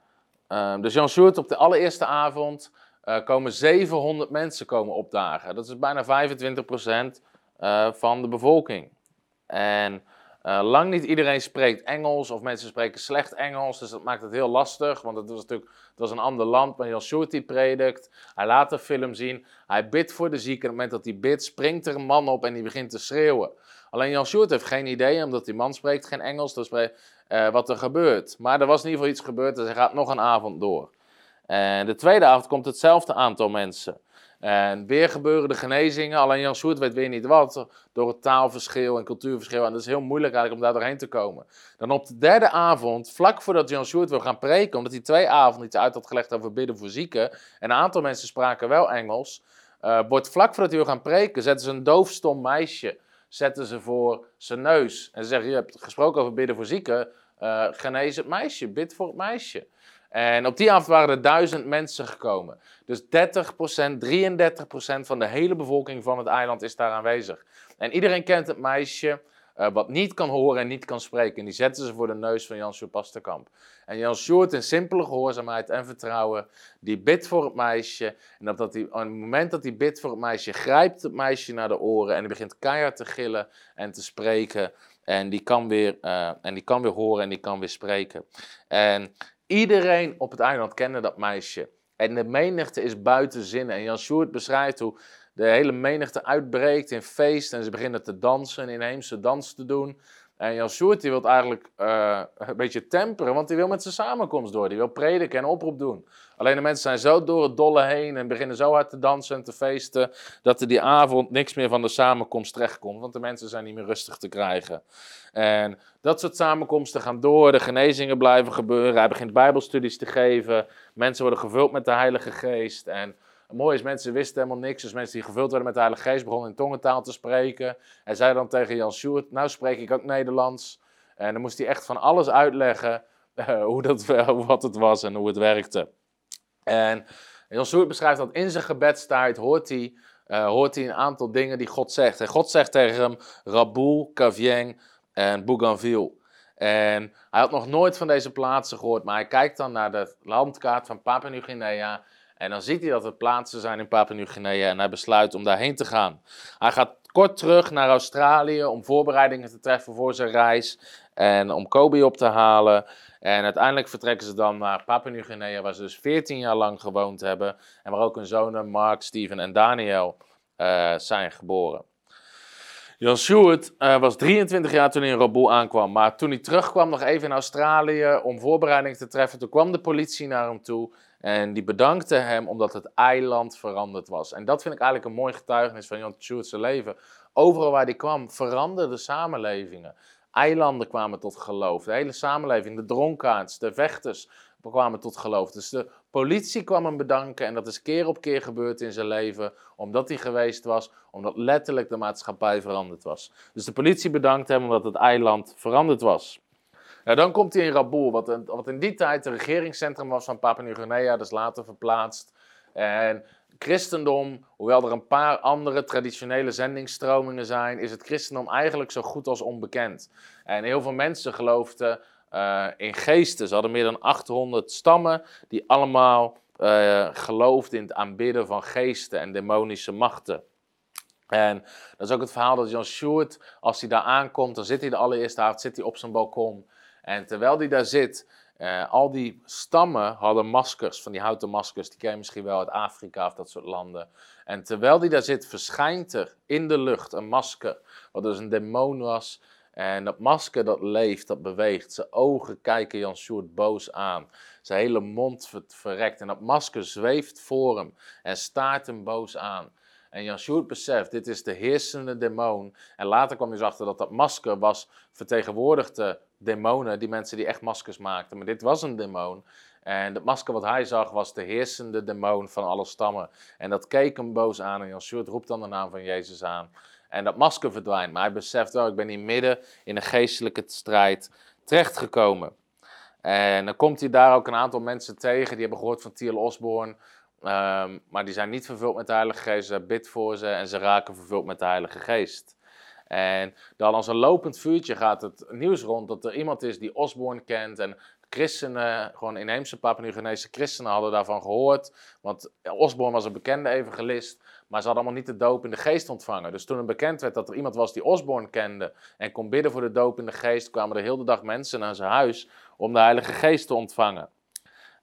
uh, dus Jan Sjoerd op de allereerste avond uh, komen 700 mensen komen opdagen. Dat is bijna 25% uh, van de bevolking. En uh, lang niet iedereen spreekt Engels of mensen spreken slecht Engels, dus dat maakt het heel lastig, want het was natuurlijk het was een ander land, maar Jan Shorty predikt, hij laat de film zien, hij bidt voor de zieken, op het moment dat hij bidt springt er een man op en die begint te schreeuwen. Alleen Jan Short heeft geen idee, omdat die man spreekt geen Engels, dus uh, wat er gebeurt. Maar er was in ieder geval iets gebeurd, dus hij gaat nog een avond door. En de tweede avond komt hetzelfde aantal mensen. En weer gebeuren de genezingen, alleen Jan Soert weet weer niet wat, door het taalverschil en cultuurverschil. En dat is heel moeilijk eigenlijk om daar doorheen te komen. Dan op de derde avond, vlak voordat Jan Soert wil gaan preken, omdat hij twee avonden iets uit had gelegd over bidden voor zieken, en een aantal mensen spraken wel Engels, uh, wordt vlak voordat hij wil gaan preken, zetten ze een doofstom meisje, zetten ze voor zijn neus. En ze zeggen, je hebt gesproken over bidden voor zieken, uh, genees het meisje, bid voor het meisje. En op die avond waren er duizend mensen gekomen. Dus 30%, 33% van de hele bevolking van het eiland is daar aanwezig. En iedereen kent het meisje uh, wat niet kan horen en niet kan spreken. En die zetten ze voor de neus van Jan Sjoerd Pasterkamp. En Jan Sjoerd in simpele gehoorzaamheid en vertrouwen, die bidt voor het meisje. En op, dat die, op het moment dat hij bidt voor het meisje, grijpt het meisje naar de oren en die begint keihard te gillen en te spreken. En die kan weer, uh, en die kan weer horen en die kan weer spreken. En Iedereen op het eiland kende dat meisje. En de menigte is buiten zinnen. En Jan Sjoerd beschrijft hoe de hele menigte uitbreekt in feest. En ze beginnen te dansen, inheemse dans te doen. En Jan Sjoerd die wil eigenlijk uh, een beetje temperen, want hij wil met zijn samenkomst door. Die wil prediken en oproep doen. Alleen de mensen zijn zo door het dolle heen en beginnen zo hard te dansen en te feesten, dat er die avond niks meer van de samenkomst terechtkomt. Want de mensen zijn niet meer rustig te krijgen. En dat soort samenkomsten gaan door, de genezingen blijven gebeuren. Hij begint bijbelstudies te geven. Mensen worden gevuld met de Heilige Geest. En het mooie is, mensen wisten helemaal niks. Dus mensen die gevuld werden met de Heilige Geest begonnen in tongentaal te spreken. Hij zei dan tegen Jan Sjoerd, nou spreek ik ook Nederlands. En dan moest hij echt van alles uitleggen uh, hoe dat, wat het was en hoe het werkte. En Jan Sjoerd beschrijft dat in zijn gebedstijd hoort hij, uh, hoort een aantal dingen die God zegt. En God zegt tegen hem, Raboul, Kavieng en Bougainville. En hij had nog nooit van deze plaatsen gehoord, maar hij kijkt dan naar de landkaart van Papua-Nieuw-Guinea en dan ziet hij dat er plaatsen zijn in Papua-Nieuw-Guinea en hij besluit om daarheen te gaan. Hij gaat kort terug naar Australië om voorbereidingen te treffen voor zijn reis en om Kobe op te halen. En uiteindelijk vertrekken ze dan naar Papua-Nieuw-Guinea, waar ze dus 14 jaar lang gewoond hebben. En waar ook hun zonen Mark, Steven en Daniel uh, zijn geboren. Jan Stewart uh, was 23 jaar toen hij in Raboul aankwam. Maar toen hij terugkwam, nog even in Australië om voorbereiding te treffen, toen kwam de politie naar hem toe. En die bedankte hem omdat het eiland veranderd was. En dat vind ik eigenlijk een mooi getuigenis van Jan Stewart's leven. Overal waar hij kwam, veranderden samenlevingen. Eilanden kwamen tot geloof. De hele samenleving, de dronkaards, de vechters kwamen tot geloof. Dus de politie kwam hem bedanken en dat is keer op keer gebeurd in zijn leven, omdat hij geweest was, omdat letterlijk de maatschappij veranderd was. Dus de politie bedankt hem omdat het eiland veranderd was. Dan komt hij in Raboul, wat, wat in die tijd het regeringscentrum was van Papua-Nieuw-Guinea, dus later verplaatst. En christendom, hoewel er een paar andere traditionele zendingsstromingen zijn, is het christendom eigenlijk zo goed als onbekend. En heel veel mensen geloofden uh, in geesten. Ze hadden meer dan 800 stammen die allemaal uh, geloofden in het aanbidden van geesten en demonische machten. En dat is ook het verhaal dat Jan Sjoerd, als hij daar aankomt, dan zit hij de allereerste avond zit hij op zijn balkon. En terwijl hij daar zit, uh, al die stammen hadden maskers, van die houten maskers, die ken je misschien wel uit Afrika of dat soort landen. En terwijl hij daar zit, verschijnt er in de lucht een masker, wat dus een demon was. En dat masker dat leeft, dat beweegt. Zijn ogen kijken Jan Sjoerd boos aan. Zijn hele mond verrekt. En dat masker zweeft voor hem en staart hem boos aan. En Jan Sjoerd beseft, dit is de heersende demon. En later kwam hij dus achter dat dat masker was vertegenwoordigde demonen, die mensen die echt maskers maakten. Maar dit was een demon. En het masker wat hij zag was de heersende demon van alle stammen. En dat keek hem boos aan en Jan Sjoerd roept dan de naam van Jezus aan. En dat masker verdwijnt. Maar hij beseft wel, ik ben hier midden in een geestelijke strijd terechtgekomen. En dan komt hij daar ook een aantal mensen tegen. Die hebben gehoord van Thiel Osborne. Um, maar die zijn niet vervuld met de Heilige Geest. Ze bidt voor ze en ze raken vervuld met de Heilige Geest. En dan als een lopend vuurtje gaat het nieuws rond dat er iemand is die Osborne kent. En christenen, gewoon inheemse Papua-Nieuw-Guinese christenen hadden daarvan gehoord. Want Osborne was een bekende evangelist. Maar ze hadden allemaal niet de doop in de geest ontvangen. Dus toen het bekend werd dat er iemand was die Osborne kende en kon bidden voor de doop in de geest, kwamen er heel de dag mensen naar zijn huis om de Heilige Geest te ontvangen.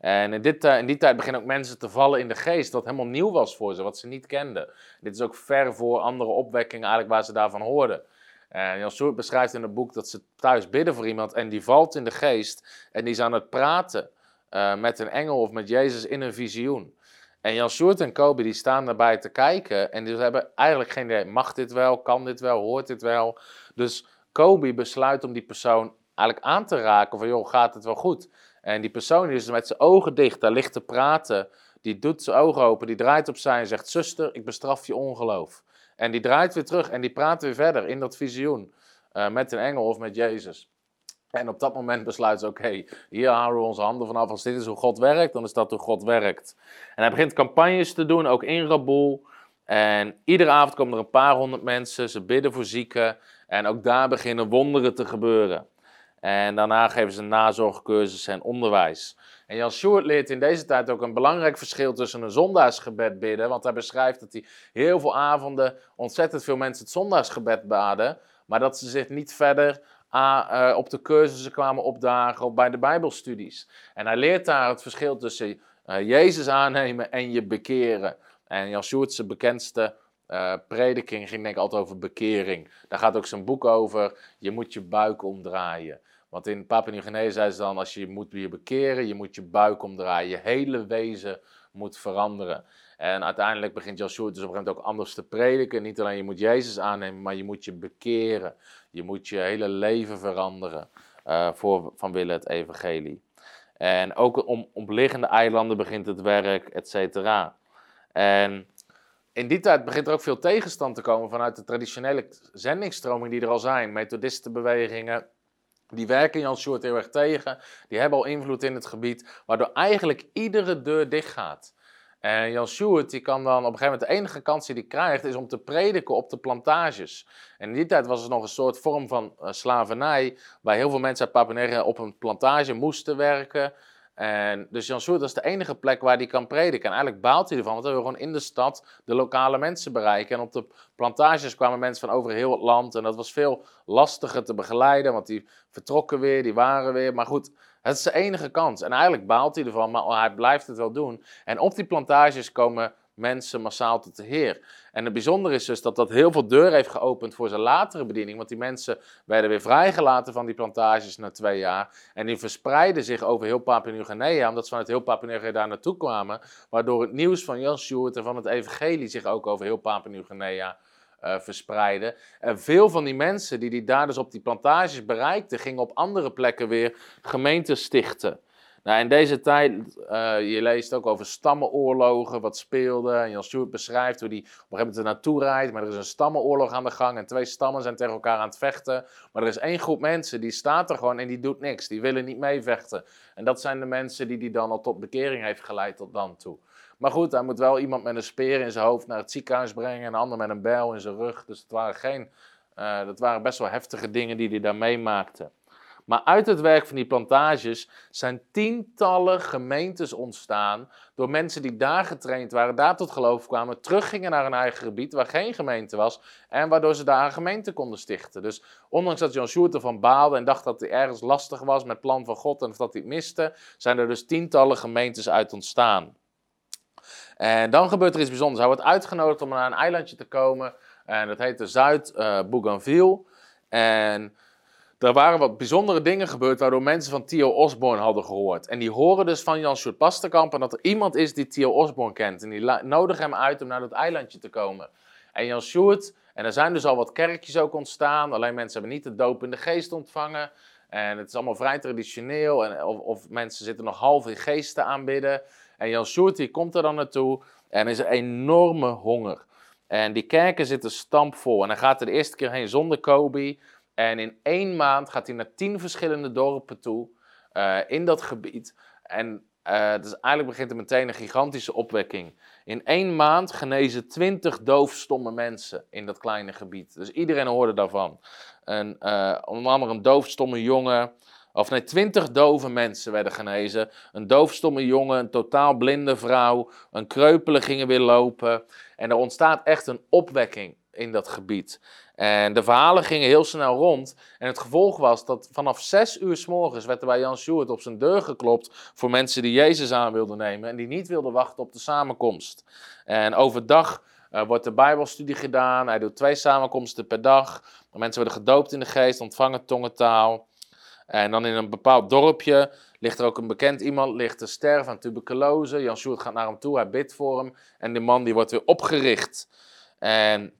En in, dit, in die tijd beginnen ook mensen te vallen in de geest, dat helemaal nieuw was voor ze, wat ze niet kenden. Dit is ook ver voor andere opwekkingen eigenlijk waar ze daarvan hoorden. En Jan Soert beschrijft in het boek dat ze thuis bidden voor iemand en die valt in de geest en die is aan het praten eh, met een engel of met Jezus in een visioen. En Jan Sjoerd en Kobe die staan daarbij te kijken en die hebben eigenlijk geen idee, mag dit wel, kan dit wel, hoort dit wel. Dus Kobe besluit om die persoon eigenlijk aan te raken van joh, gaat het wel goed? En die persoon die is met zijn ogen dicht, daar ligt te praten, die doet zijn ogen open, die draait op zijn en zegt, zuster, ik bestraf je ongeloof. En die draait weer terug en die praat weer verder in dat visioen uh, met een engel of met Jezus. En op dat moment besluit ze, oké, hier houden we onze handen vanaf. Als dit is hoe God werkt, dan is dat hoe God werkt. En hij begint campagnes te doen, ook in Raboul. En iedere avond komen er een paar honderd mensen, ze bidden voor zieken. En ook daar beginnen wonderen te gebeuren. En daarna geven ze nazorgcursussen en onderwijs. En Jan Sjoerd leert in deze tijd ook een belangrijk verschil tussen een zondagsgebed bidden. Want hij beschrijft dat hij heel veel avonden ontzettend veel mensen het zondagsgebed baden. Maar dat ze zich niet verder uh, op de cursussen kwamen opdagen of bij de Bijbelstudies. En hij leert daar het verschil tussen uh, Jezus aannemen en je bekeren. En Jan Sjoerd's bekendste uh, prediking ging denk ik altijd over bekering. Daar gaat ook zijn boek over. Je moet je buik omdraaien. Want in Papua Nieuw-Guinea zei ze dan, als je moet je bekeren, je moet je buik omdraaien. Je hele wezen moet veranderen. En uiteindelijk begint Joshua dus op een gegeven moment ook anders te prediken. Niet alleen je moet Jezus aannemen, maar je moet je bekeren. Je moet je hele leven veranderen uh, voor, vanwille het evangelie. En ook om omliggende eilanden begint het werk, et cetera. En in die tijd begint er ook veel tegenstand te komen vanuit de traditionele zendingsstroming die er al zijn. Methodistenbewegingen, die werken Jan Sjoerd heel erg tegen. Die hebben al invloed in het gebied, waardoor eigenlijk iedere deur dicht gaat. En Jan Sjoerd die kan dan op een gegeven moment de enige kans die hij krijgt is om te prediken op de plantages. En in die tijd was het nog een soort vorm van uh, slavernij, waar heel veel mensen uit Papua op een plantage moesten werken. En dus Jan Sjoerd is de enige plek waar hij kan prediken. En eigenlijk baalt hij ervan, want hij wil gewoon in de stad de lokale mensen bereiken. En op de plantages kwamen mensen van over heel het land. En dat was veel lastiger te begeleiden, want die vertrokken weer, die waren weer. Maar goed, het is de enige kans. En eigenlijk baalt hij ervan, maar hij blijft het wel doen. En op die plantages komen mensen massaal tot de Heer. En het bijzondere is dus dat dat heel veel deur heeft geopend voor zijn latere bediening. Want die mensen werden weer vrijgelaten van die plantages na twee jaar. En die verspreidden zich over heel Papua Nieuw-Guinea, omdat ze vanuit heel Papua Nieuw-Guinea daar naartoe kwamen. Waardoor het nieuws van Jan Sjoerd en van het evangelie zich ook over heel Papua Nieuw-Guinea uh, verspreiden. En veel van die mensen die die daar dus op die plantages bereikten, gingen op andere plekken weer gemeenten stichten. Nou, in deze tijd, uh, je leest ook over stammenoorlogen, wat speelde. Jan Stewart beschrijft hoe hij op een gegeven moment er naartoe rijdt. Maar er is een stammenoorlog aan de gang en twee stammen zijn tegen elkaar aan het vechten. Maar er is één groep mensen die staat er gewoon en die doet niks. Die willen niet meevechten. En dat zijn de mensen die hij dan al tot bekering heeft geleid tot dan toe. Maar goed, hij moet wel iemand met een speer in zijn hoofd naar het ziekenhuis brengen. En een ander met een bijl in zijn rug. Dus het waren, geen, uh, dat waren best wel heftige dingen die hij daar meemaakte. Maar uit het werk van die plantages zijn tientallen gemeentes ontstaan. Door mensen die daar getraind waren, daar tot geloof kwamen, teruggingen naar hun eigen gebied waar geen gemeente was. En waardoor ze daar een gemeente konden stichten. Dus ondanks dat John Sjoerd ervan baalde en dacht dat hij ergens lastig was met plan van God en dat hij het miste, zijn er dus tientallen gemeentes uit ontstaan. En dan gebeurt er iets bijzonders. Hij wordt uitgenodigd om naar een eilandje te komen. En dat heet de Zuid-Bougainville. en er waren wat bijzondere dingen gebeurd waardoor mensen van Theo Osborne hadden gehoord. En die horen dus van Jan Sjoerd Pasterkamp en dat er iemand is die Theo Osborne kent. En die nodigen hem uit om naar dat eilandje te komen. En Jan Sjoerd, en er zijn dus al wat kerkjes ook ontstaan, alleen mensen hebben niet de doop in de geest ontvangen. En het is allemaal vrij traditioneel, en, of, of mensen zitten nog half in geesten aanbidden. En Jan Sjoerd die komt er dan naartoe en is een enorme honger. En die kerken zitten stampvol. En hij gaat er de eerste keer heen zonder Kobe. En in één maand gaat hij naar tien verschillende dorpen toe uh, in dat gebied. En uh, dus eigenlijk begint er meteen een gigantische opwekking. In één maand genezen twintig doofstomme mensen in dat kleine gebied. Dus iedereen hoorde daarvan. En, uh, onder andere een doofstomme jongen, of nee, twintig dove mensen werden genezen. Een doofstomme jongen, een totaal blinde vrouw, een kreupele gingen weer lopen. En er ontstaat echt een opwekking in dat gebied. En de verhalen gingen heel snel rond. En het gevolg was dat vanaf zes uur s morgens werd er bij Jan Sjoerd op zijn deur geklopt voor mensen die Jezus aan wilden nemen en die niet wilden wachten op de samenkomst. En overdag uh, wordt de Bijbelstudie gedaan. Hij doet twee samenkomsten per dag. Mensen worden gedoopt in de geest, ontvangen tongentaal. En dan in een bepaald dorpje ligt er ook een bekend iemand, ligt te sterven aan tuberculose. Jan Sjoerd gaat naar hem toe, hij bidt voor hem. En die man die wordt weer opgericht. En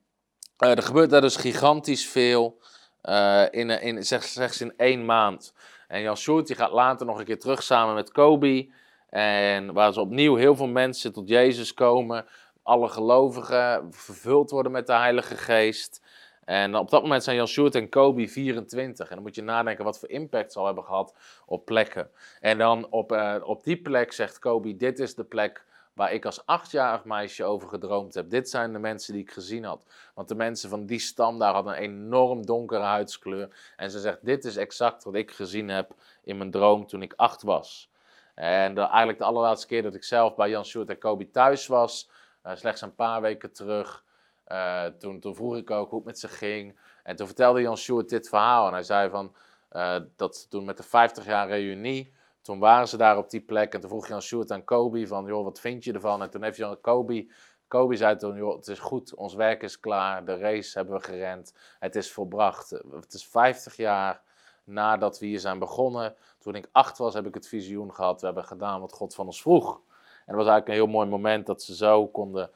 er gebeurt daar dus gigantisch veel uh, in, in, zeg, slechts in één maand. En Jan Sjoerd die gaat later nog een keer terug samen met Kobe. En waar ze opnieuw heel veel mensen tot Jezus komen. Alle gelovigen vervuld worden met de Heilige Geest. En op dat moment zijn Jan Sjoerd en Kobe 24. En dan moet je nadenken wat voor impact ze al hebben gehad op plekken. En dan op, op die plek zegt Kobe, dit is de plek waar ik als achtjarig meisje over gedroomd heb. Dit zijn de mensen die ik gezien had. Want de mensen van die stam daar hadden een enorm donkere huidskleur. En ze zegt, dit is exact wat ik gezien heb in mijn droom toen ik acht was. En eigenlijk de allerlaatste keer dat ik zelf bij Jan Sjoerd en Kobe thuis was, uh, slechts een paar weken terug, uh, toen, toen vroeg ik ook hoe het met ze ging. En toen vertelde Jan Sjoerd dit verhaal. En hij zei van, uh, dat toen met de 50 jaar reunie, toen waren ze daar op die plek. En toen vroeg Jan Sjoerd aan Kobe van, joh, wat vind je ervan? En toen heeft Jan Kobe, Kobe zei toen, joh, het is goed, ons werk is klaar, de race hebben we gerend, het is volbracht. Het is 50 jaar nadat we hier zijn begonnen. Toen ik acht was, heb ik het visioen gehad, we hebben gedaan wat God van ons vroeg. En dat was eigenlijk een heel mooi moment dat ze zo konden,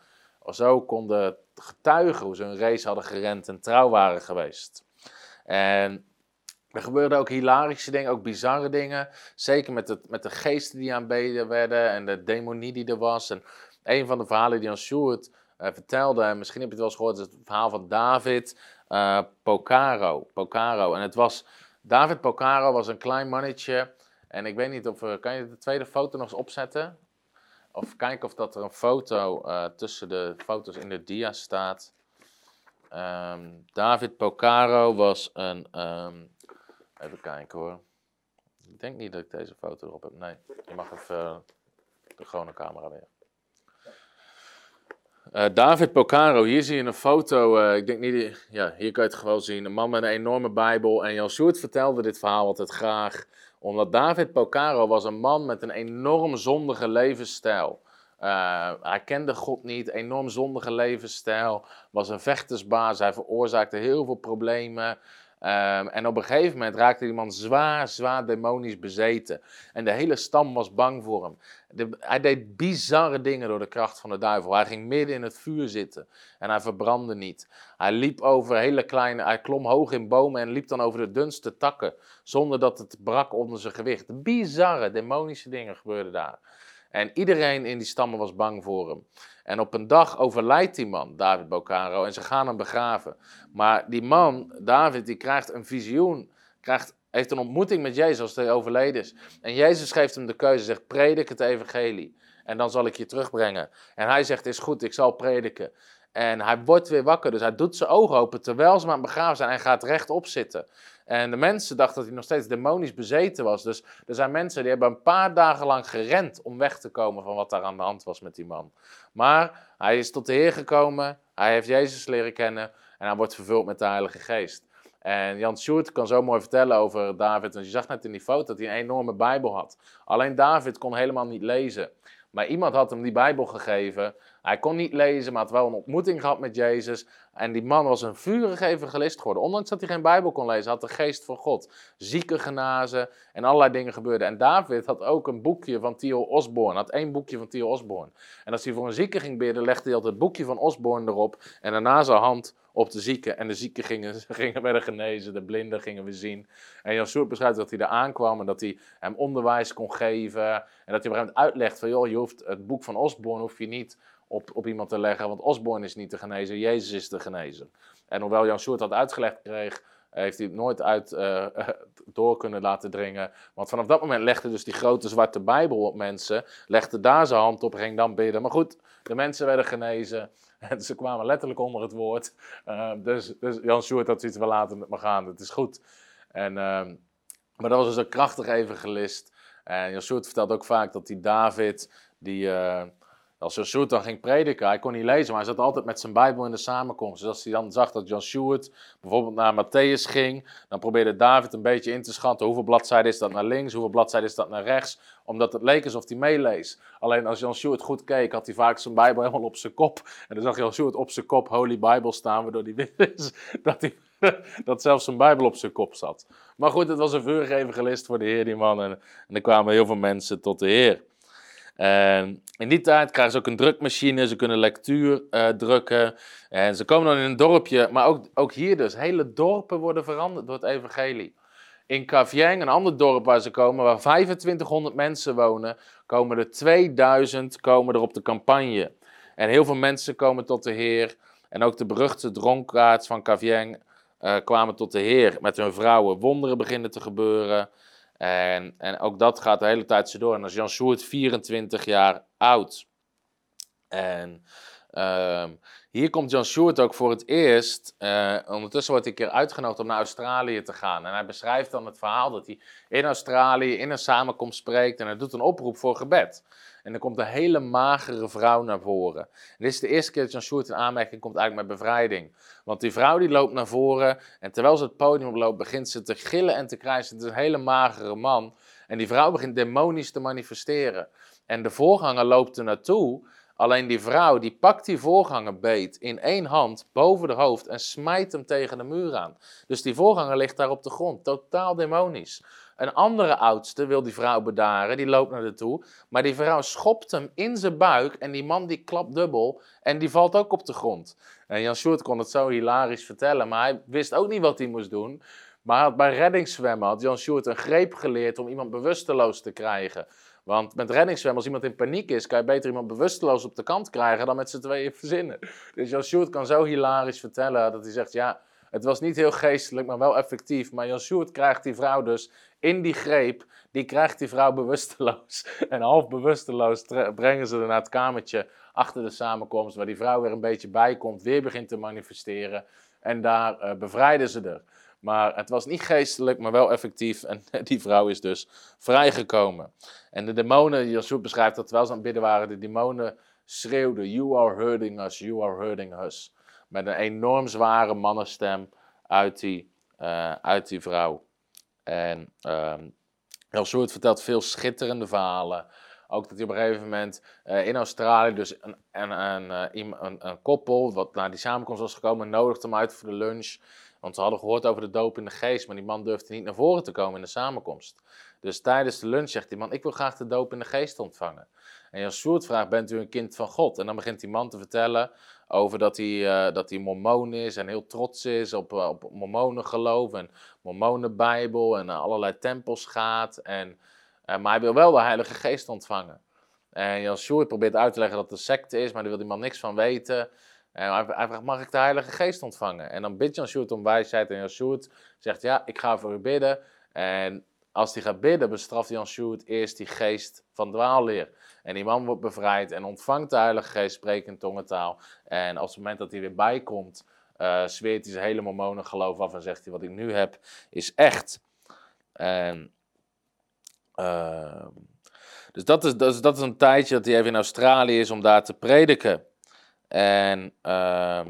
zo konden getuigen hoe ze een race hadden gerend en trouw waren geweest. En er gebeurden ook hilarische dingen, ook bizarre dingen. Zeker met, het, met de geesten die aanbeden werden en de demonie die er was. En een van de verhalen die Jan Sjoerd uh, vertelde, en misschien heb je het wel eens gehoord, is het verhaal van David uh, Pocaro. Pocaro. En het was, David Pocaro was een klein mannetje. En ik weet niet of, kan je de tweede foto nog eens opzetten? Of kijken of dat er een foto uh, tussen de foto's in de dia staat. Um, David Pocaro was een. Um, even kijken hoor. Ik denk niet dat ik deze foto erop heb. Nee, je mag even uh, de gewone camera weer. Uh, David Pocaro, hier zie je een foto. Uh, ik denk niet, ja, hier kan je het gewoon zien. Een man met een enorme Bijbel. En Jan Sjoerd vertelde dit verhaal altijd graag omdat David Pocaro was een man met een enorm zondige levensstijl. Hij kende God niet, enorm zondige levensstijl, was een vechtersbaas, hij veroorzaakte heel veel problemen. Um, en op een gegeven moment raakte die man zwaar, zwaar demonisch bezeten. En de hele stam was bang voor hem. Hij deed bizarre dingen door de kracht van de duivel. Hij ging midden in het vuur zitten en hij verbrandde niet. Hij liep over hele kleine, hij klom hoog in bomen en liep dan over de dunste takken, zonder dat het brak onder zijn gewicht. Bizarre, demonische dingen gebeurden daar. En iedereen in die stammen was bang voor hem. En op een dag overlijdt die man, David Bocaro, en ze gaan hem begraven. Maar die man, David, die krijgt een visioen, krijgt, heeft een ontmoeting met Jezus als hij overleden is. En Jezus geeft hem de keuze, zegt predik het evangelie. En dan zal ik je terugbrengen. En hij zegt, is goed, ik zal prediken. En hij wordt weer wakker, dus hij doet zijn ogen open terwijl ze maar begraven zijn en gaat rechtop zitten. En de mensen dachten dat hij nog steeds demonisch bezeten was. Dus er zijn mensen die hebben een paar dagen lang gerend om weg te komen van wat daar aan de hand was met die man. Maar hij is tot de Heer gekomen, hij heeft Jezus leren kennen en hij wordt vervuld met de Heilige Geest. En Jan Sjoerd kan zo mooi vertellen over David, want je zag net in die foto dat hij een enorme Bijbel had. Alleen David kon helemaal niet lezen. Maar iemand had hem die Bijbel gegeven. Hij kon niet lezen, maar had wel een ontmoeting gehad met Jezus. En die man was een vurige evangelist geworden. Ondanks dat hij geen Bijbel kon lezen, had de geest van God. Zieken genazen en allerlei dingen gebeurden. En David had ook een boekje van Theo Osborne. Had één boekje van Theo Osborne. En als hij voor een zieke ging bidden, legde hij altijd het boekje van Osborne erop. En daarna zijn hand op de zieken. En de zieken gingen, gingen werden genezen, de blinden gingen we zien. En Jan Soert beschrijft dat hij er aankwam en dat hij hem onderwijs kon geven. En dat hij op een gegeven moment van, joh, je hoeft het boek van Osborne hoef je niet op, op iemand te leggen, want Osborne is niet te genezen, Jezus is te genezen. En hoewel Jan Soert dat uitgelegd kreeg, heeft hij het nooit uit uh, door kunnen laten dringen. Want vanaf dat moment legde dus die grote zwarte Bijbel op mensen, legde daar zijn hand op ging dan bidden. Maar goed, de mensen werden genezen. En ze kwamen letterlijk onder het woord. Uh, dus, dus Jan Sjoerd had zoiets, we laten het maar gaan, het is goed. En, uh, maar dat was dus een krachtig evangelist. En Jan Sjoerd vertelt ook vaak dat die David, die, uh, als Jan Sjoerd dan ging prediken, hij kon niet lezen, maar hij zat altijd met zijn Bijbel in de samenkomst. Dus als hij dan zag dat Jan Sjoerd bijvoorbeeld naar Matthäus ging, dan probeerde David een beetje in te schatten hoeveel bladzijden is dat naar links, hoeveel bladzijden is dat naar rechts, omdat het leek alsof hij meeleest. Alleen als Jan Sjoerd goed keek, had hij vaak zijn Bijbel helemaal op zijn kop. En dan zag Jan Sjoerd op zijn kop Holy Bible staan, waardoor hij wist dat hij dat zelfs zijn Bijbel op zijn kop zat. Maar goed, het was een vurig evangelist voor de Heer, die man. En, en er kwamen heel veel mensen tot de Heer. En in die tijd krijgen ze ook een drukmachine, ze kunnen lectuur uh, drukken. En ze komen dan in een dorpje, maar ook, ook hier dus. Hele dorpen worden veranderd door het evangelie. In Kavieng, een ander dorp waar ze komen, waar 2500 mensen wonen, komen er 2000 komen er op de campagne. En heel veel mensen komen tot de Heer. En ook de beruchte dronkaards van Kavieng uh, kwamen tot de Heer met hun vrouwen. Wonderen beginnen te gebeuren. En, en ook dat gaat de hele tijd zo door. En als Jan Sjoerd 24 jaar oud. En uh, hier komt Jan Sjoerd ook voor het eerst. Uh, ondertussen wordt hij een keer uitgenodigd om naar Australië te gaan. En hij beschrijft dan het verhaal dat hij in Australië in een samenkomst spreekt. En hij doet een oproep voor gebed. En er komt een hele magere vrouw naar voren. En dit is de eerste keer dat Jan Sjoerd in aanmerking komt eigenlijk met bevrijding. Want die vrouw die loopt naar voren en terwijl ze het podium oploopt, begint ze te gillen en te krijsen. Het is een hele magere man. En die vrouw begint demonisch te manifesteren. En de voorganger loopt er naartoe. Alleen die vrouw die pakt die voorganger beet in één hand boven de hoofd en smijt hem tegen de muur aan. Dus die voorganger ligt daar op de grond, totaal demonisch. Een andere oudste wil die vrouw bedaren, die loopt naar de toe. Maar die vrouw schopt hem in zijn buik en die man die klapt dubbel en die valt ook op de grond. En Jan Sjoerd kon het zo hilarisch vertellen, maar hij wist ook niet wat hij moest doen. Maar bij reddingszwemmen had Jan Sjoerd een greep geleerd om iemand bewusteloos te krijgen. Want met reddingszwemmen, als iemand in paniek is, kan je beter iemand bewusteloos op de kant krijgen dan met z'n tweeën verzinnen. Dus Jan Sjoerd kan zo hilarisch vertellen dat hij zegt, ja, het was niet heel geestelijk, maar wel effectief. Maar Jan Sjoerd krijgt die vrouw dus in die greep, die krijgt die vrouw bewusteloos. En half bewusteloos brengen ze er naar het kamertje achter de samenkomst, waar die vrouw weer een beetje bij komt, weer begint te manifesteren. En daar uh, bevrijden ze er. Maar het was niet geestelijk, maar wel effectief. En die vrouw is dus vrijgekomen. En de demonen, Joshua beschrijft dat terwijl ze aan het bidden waren, de demonen schreeuwden: You are hurting us, you are hurting us. Met een enorm zware mannenstem uit die, uh, uit die vrouw. En Soort vertelt veel schitterende verhalen. Ook dat hij op een gegeven moment uh, in Australië dus een, een, een, eh, een, een koppel, wat naar die samenkomst was gekomen, nodigde hem uit voor de lunch. Want ze hadden gehoord over de doop in de geest, maar die man durfde niet naar voren te komen in de samenkomst. Dus tijdens de lunch zegt die man, ik wil graag de doop in de geest ontvangen. En Jan Soert vraagt, bent u een kind van God? En dan begint die man te vertellen over dat hij, uh, dat hij mormoon is en heel trots is op, uh, op mormonengeloof en mormonenbijbel en allerlei tempels gaat. En, uh, maar hij wil wel de Heilige Geest ontvangen. En Jan probeert uit te leggen dat het een secte is, maar daar wil die man niks van weten. En hij, vraagt, mag ik de Heilige Geest ontvangen? En dan bidt Jan Sjoerd om wijsheid en Jan Sjoerd zegt, ja, ik ga voor u bidden. En als hij gaat bidden, bestraft Jan Sjoerd eerst die geest van dwaalleer. En die man wordt bevrijd en ontvangt de Heilige Geest, spreekt in tongentaal. En op het moment dat hij weer bijkomt, uh, zweert hij zijn hele mormonen geloof af en zegt hij, wat ik nu heb, is echt. En, uh, dus dat is, dat, is, dat is een tijdje dat hij even in Australië is om daar te prediken. En uh,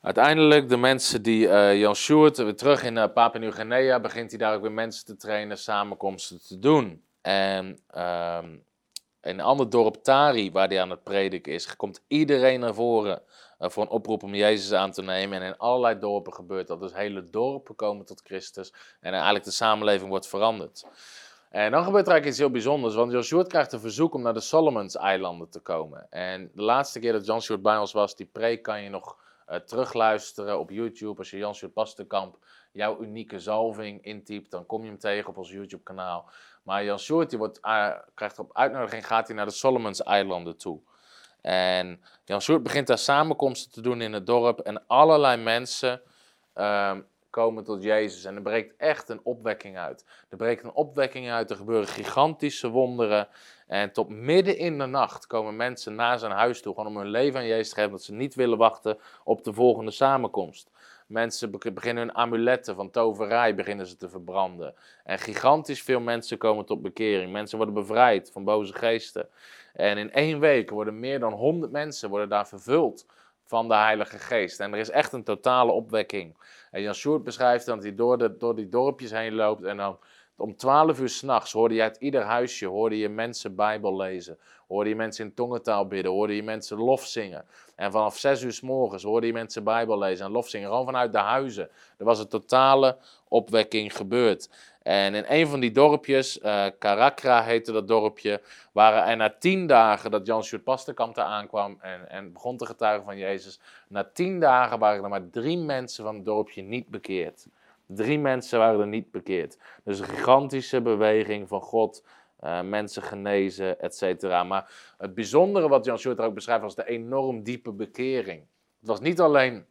uiteindelijk de mensen die uh, Jan Sjoerd, weer terug in uh, Papua Nieuw-Guinea, begint hij daar ook weer mensen te trainen, samenkomsten te doen. En ehm, in een ander dorp, Tari, waar hij aan het prediken is, komt iedereen naar voren uh, voor een oproep om Jezus aan te nemen. En in allerlei dorpen gebeurt dat. Dus hele dorpen komen tot Christus en eigenlijk de samenleving wordt veranderd. En dan gebeurt er eigenlijk iets heel bijzonders, want Sjoerd krijgt een verzoek om naar de Solomons-eilanden te komen. En de laatste keer dat Jan Sjoerd bij ons was, die preek kan je nog uh, terugluisteren op YouTube. Als je Jan Pastenkamp jouw unieke zalving intypt, dan kom je hem tegen op ons YouTube-kanaal. Maar Jan Sjoerd wordt, uh, krijgt op uitnodiging, gaat hij naar de Solomons-eilanden toe. En Jan begint daar samenkomsten te doen in het dorp en allerlei mensen uh, komen tot Jezus. En er breekt echt een opwekking uit. Er breekt een opwekking uit, er gebeuren gigantische wonderen. En tot midden in de nacht komen mensen naar zijn huis toe, gewoon om hun leven aan Jezus te geven, dat ze niet willen wachten op de volgende samenkomst. Mensen beginnen hun amuletten van toverij beginnen ze te verbranden. En gigantisch veel mensen komen tot bekering. Mensen worden bevrijd van boze geesten. En in één week worden meer dan 100 mensen worden daar vervuld van de Heilige Geest. En er is echt een totale opwekking. En Jan Sjoerd beschrijft dan dat hij door, de, door die dorpjes heen loopt en dan om 12 uur s'nachts hoorde je uit ieder huisje hoorde je mensen Bijbel lezen. Hoorde je mensen in tongentaal bidden. Hoorde je mensen lof zingen. En vanaf 6 uur s morgens hoorde je mensen Bijbel lezen en lof zingen. Gewoon vanuit de huizen. Er was een totale opwekking gebeurd. En in een van die dorpjes, uh, Karakra heette dat dorpje, waren er na tien dagen dat Jan Sjoerd Pasterkamp daar aankwam en, en begon te getuigen van Jezus. Na tien dagen waren er maar drie mensen van het dorpje niet bekeerd. Drie mensen waren er niet bekeerd. Dus een gigantische beweging van God, uh, mensen genezen, et cetera. Maar het bijzondere wat Jan Sjoerd ook beschrijft was de enorm diepe bekering. Het was niet alleen,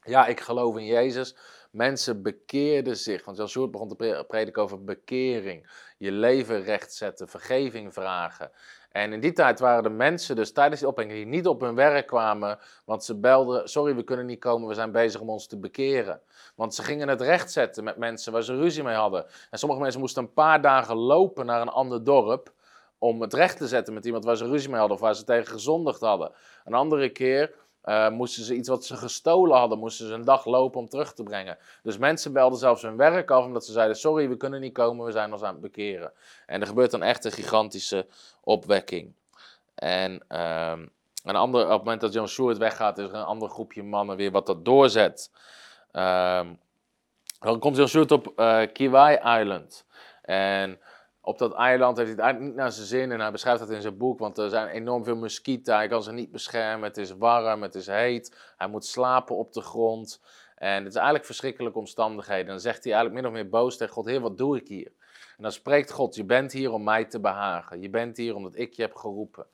ja, ik geloof in Jezus, Mensen bekeerden zich. Want Jan Sjoerd begon te prediken over bekering. Je leven rechtzetten, vergeving vragen. En in die tijd waren er mensen dus tijdens die opwekking die niet op hun werk kwamen, want ze belden, sorry we kunnen niet komen, we zijn bezig om ons te bekeren. Want ze gingen het rechtzetten met mensen waar ze ruzie mee hadden. En sommige mensen moesten een paar dagen lopen naar een ander dorp om het recht te zetten met iemand waar ze ruzie mee hadden of waar ze tegen gezondigd hadden. Een andere keer uh, moesten ze iets wat ze gestolen hadden, moesten ze een dag lopen om terug te brengen. Dus mensen belden zelfs hun werk af omdat ze zeiden: Sorry, we kunnen niet komen, we zijn ons aan het bekeren. En er gebeurt dan echt een gigantische opwekking. En um, een ander, op het moment dat John Stewart weggaat, is er een ander groepje mannen weer wat dat doorzet. Um, dan komt John Stewart op uh, Kiwai Island. En op dat eiland heeft hij het eigenlijk niet naar zijn zin en hij beschrijft dat in zijn boek, want er zijn enorm veel muskieten, hij kan ze niet beschermen, het is warm, het is heet, hij moet slapen op de grond en het is eigenlijk verschrikkelijke omstandigheden. En dan zegt hij eigenlijk min of meer boos tegen God, heer wat doe ik hier? En dan spreekt God, je bent hier om mij te behagen, je bent hier omdat ik je heb geroepen.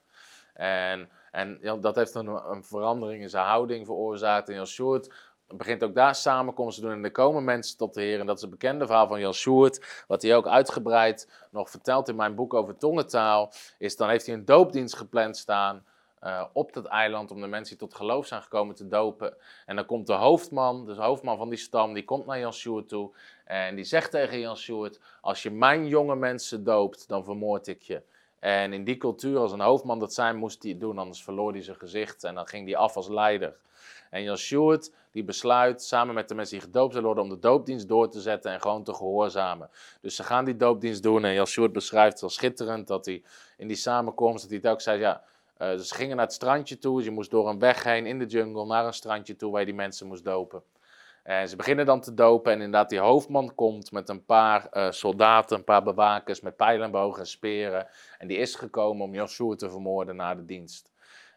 En, en dat heeft een, een verandering in zijn houding veroorzaakt en Jan Short begint ook daar samenkomsten te doen en er komen mensen tot de Heer. En dat is het bekende verhaal van Jan Sjoerd, wat hij ook uitgebreid nog vertelt in mijn boek over tongentaal. Is dan heeft hij een doopdienst gepland staan uh, op dat eiland om de mensen die tot geloof zijn gekomen te dopen. En dan komt de hoofdman, dus de hoofdman van die stam, die komt naar Jan Sjoerd toe en die zegt tegen Jan Sjoerd, als je mijn jonge mensen doopt, dan vermoord ik je. En in die cultuur, als een hoofdman dat zijn, moest hij het doen, anders verloor hij zijn gezicht en dan ging hij af als leider. En Jan die besluit samen met de mensen die gedoopt zullen worden om de doopdienst door te zetten en gewoon te gehoorzamen. Dus ze gaan die doopdienst doen en Jan beschrijft wel schitterend dat hij in die samenkomst, dat hij ook zei, ja, uh, ze gingen naar het strandje toe, dus je moest door een weg heen in de jungle naar een strandje toe waar je die mensen moest dopen. En ze beginnen dan te dopen en inderdaad die hoofdman komt met een paar uh, soldaten, een paar bewakers met pijlenbogen en speren. En die is gekomen om Joshua te vermoorden na de dienst.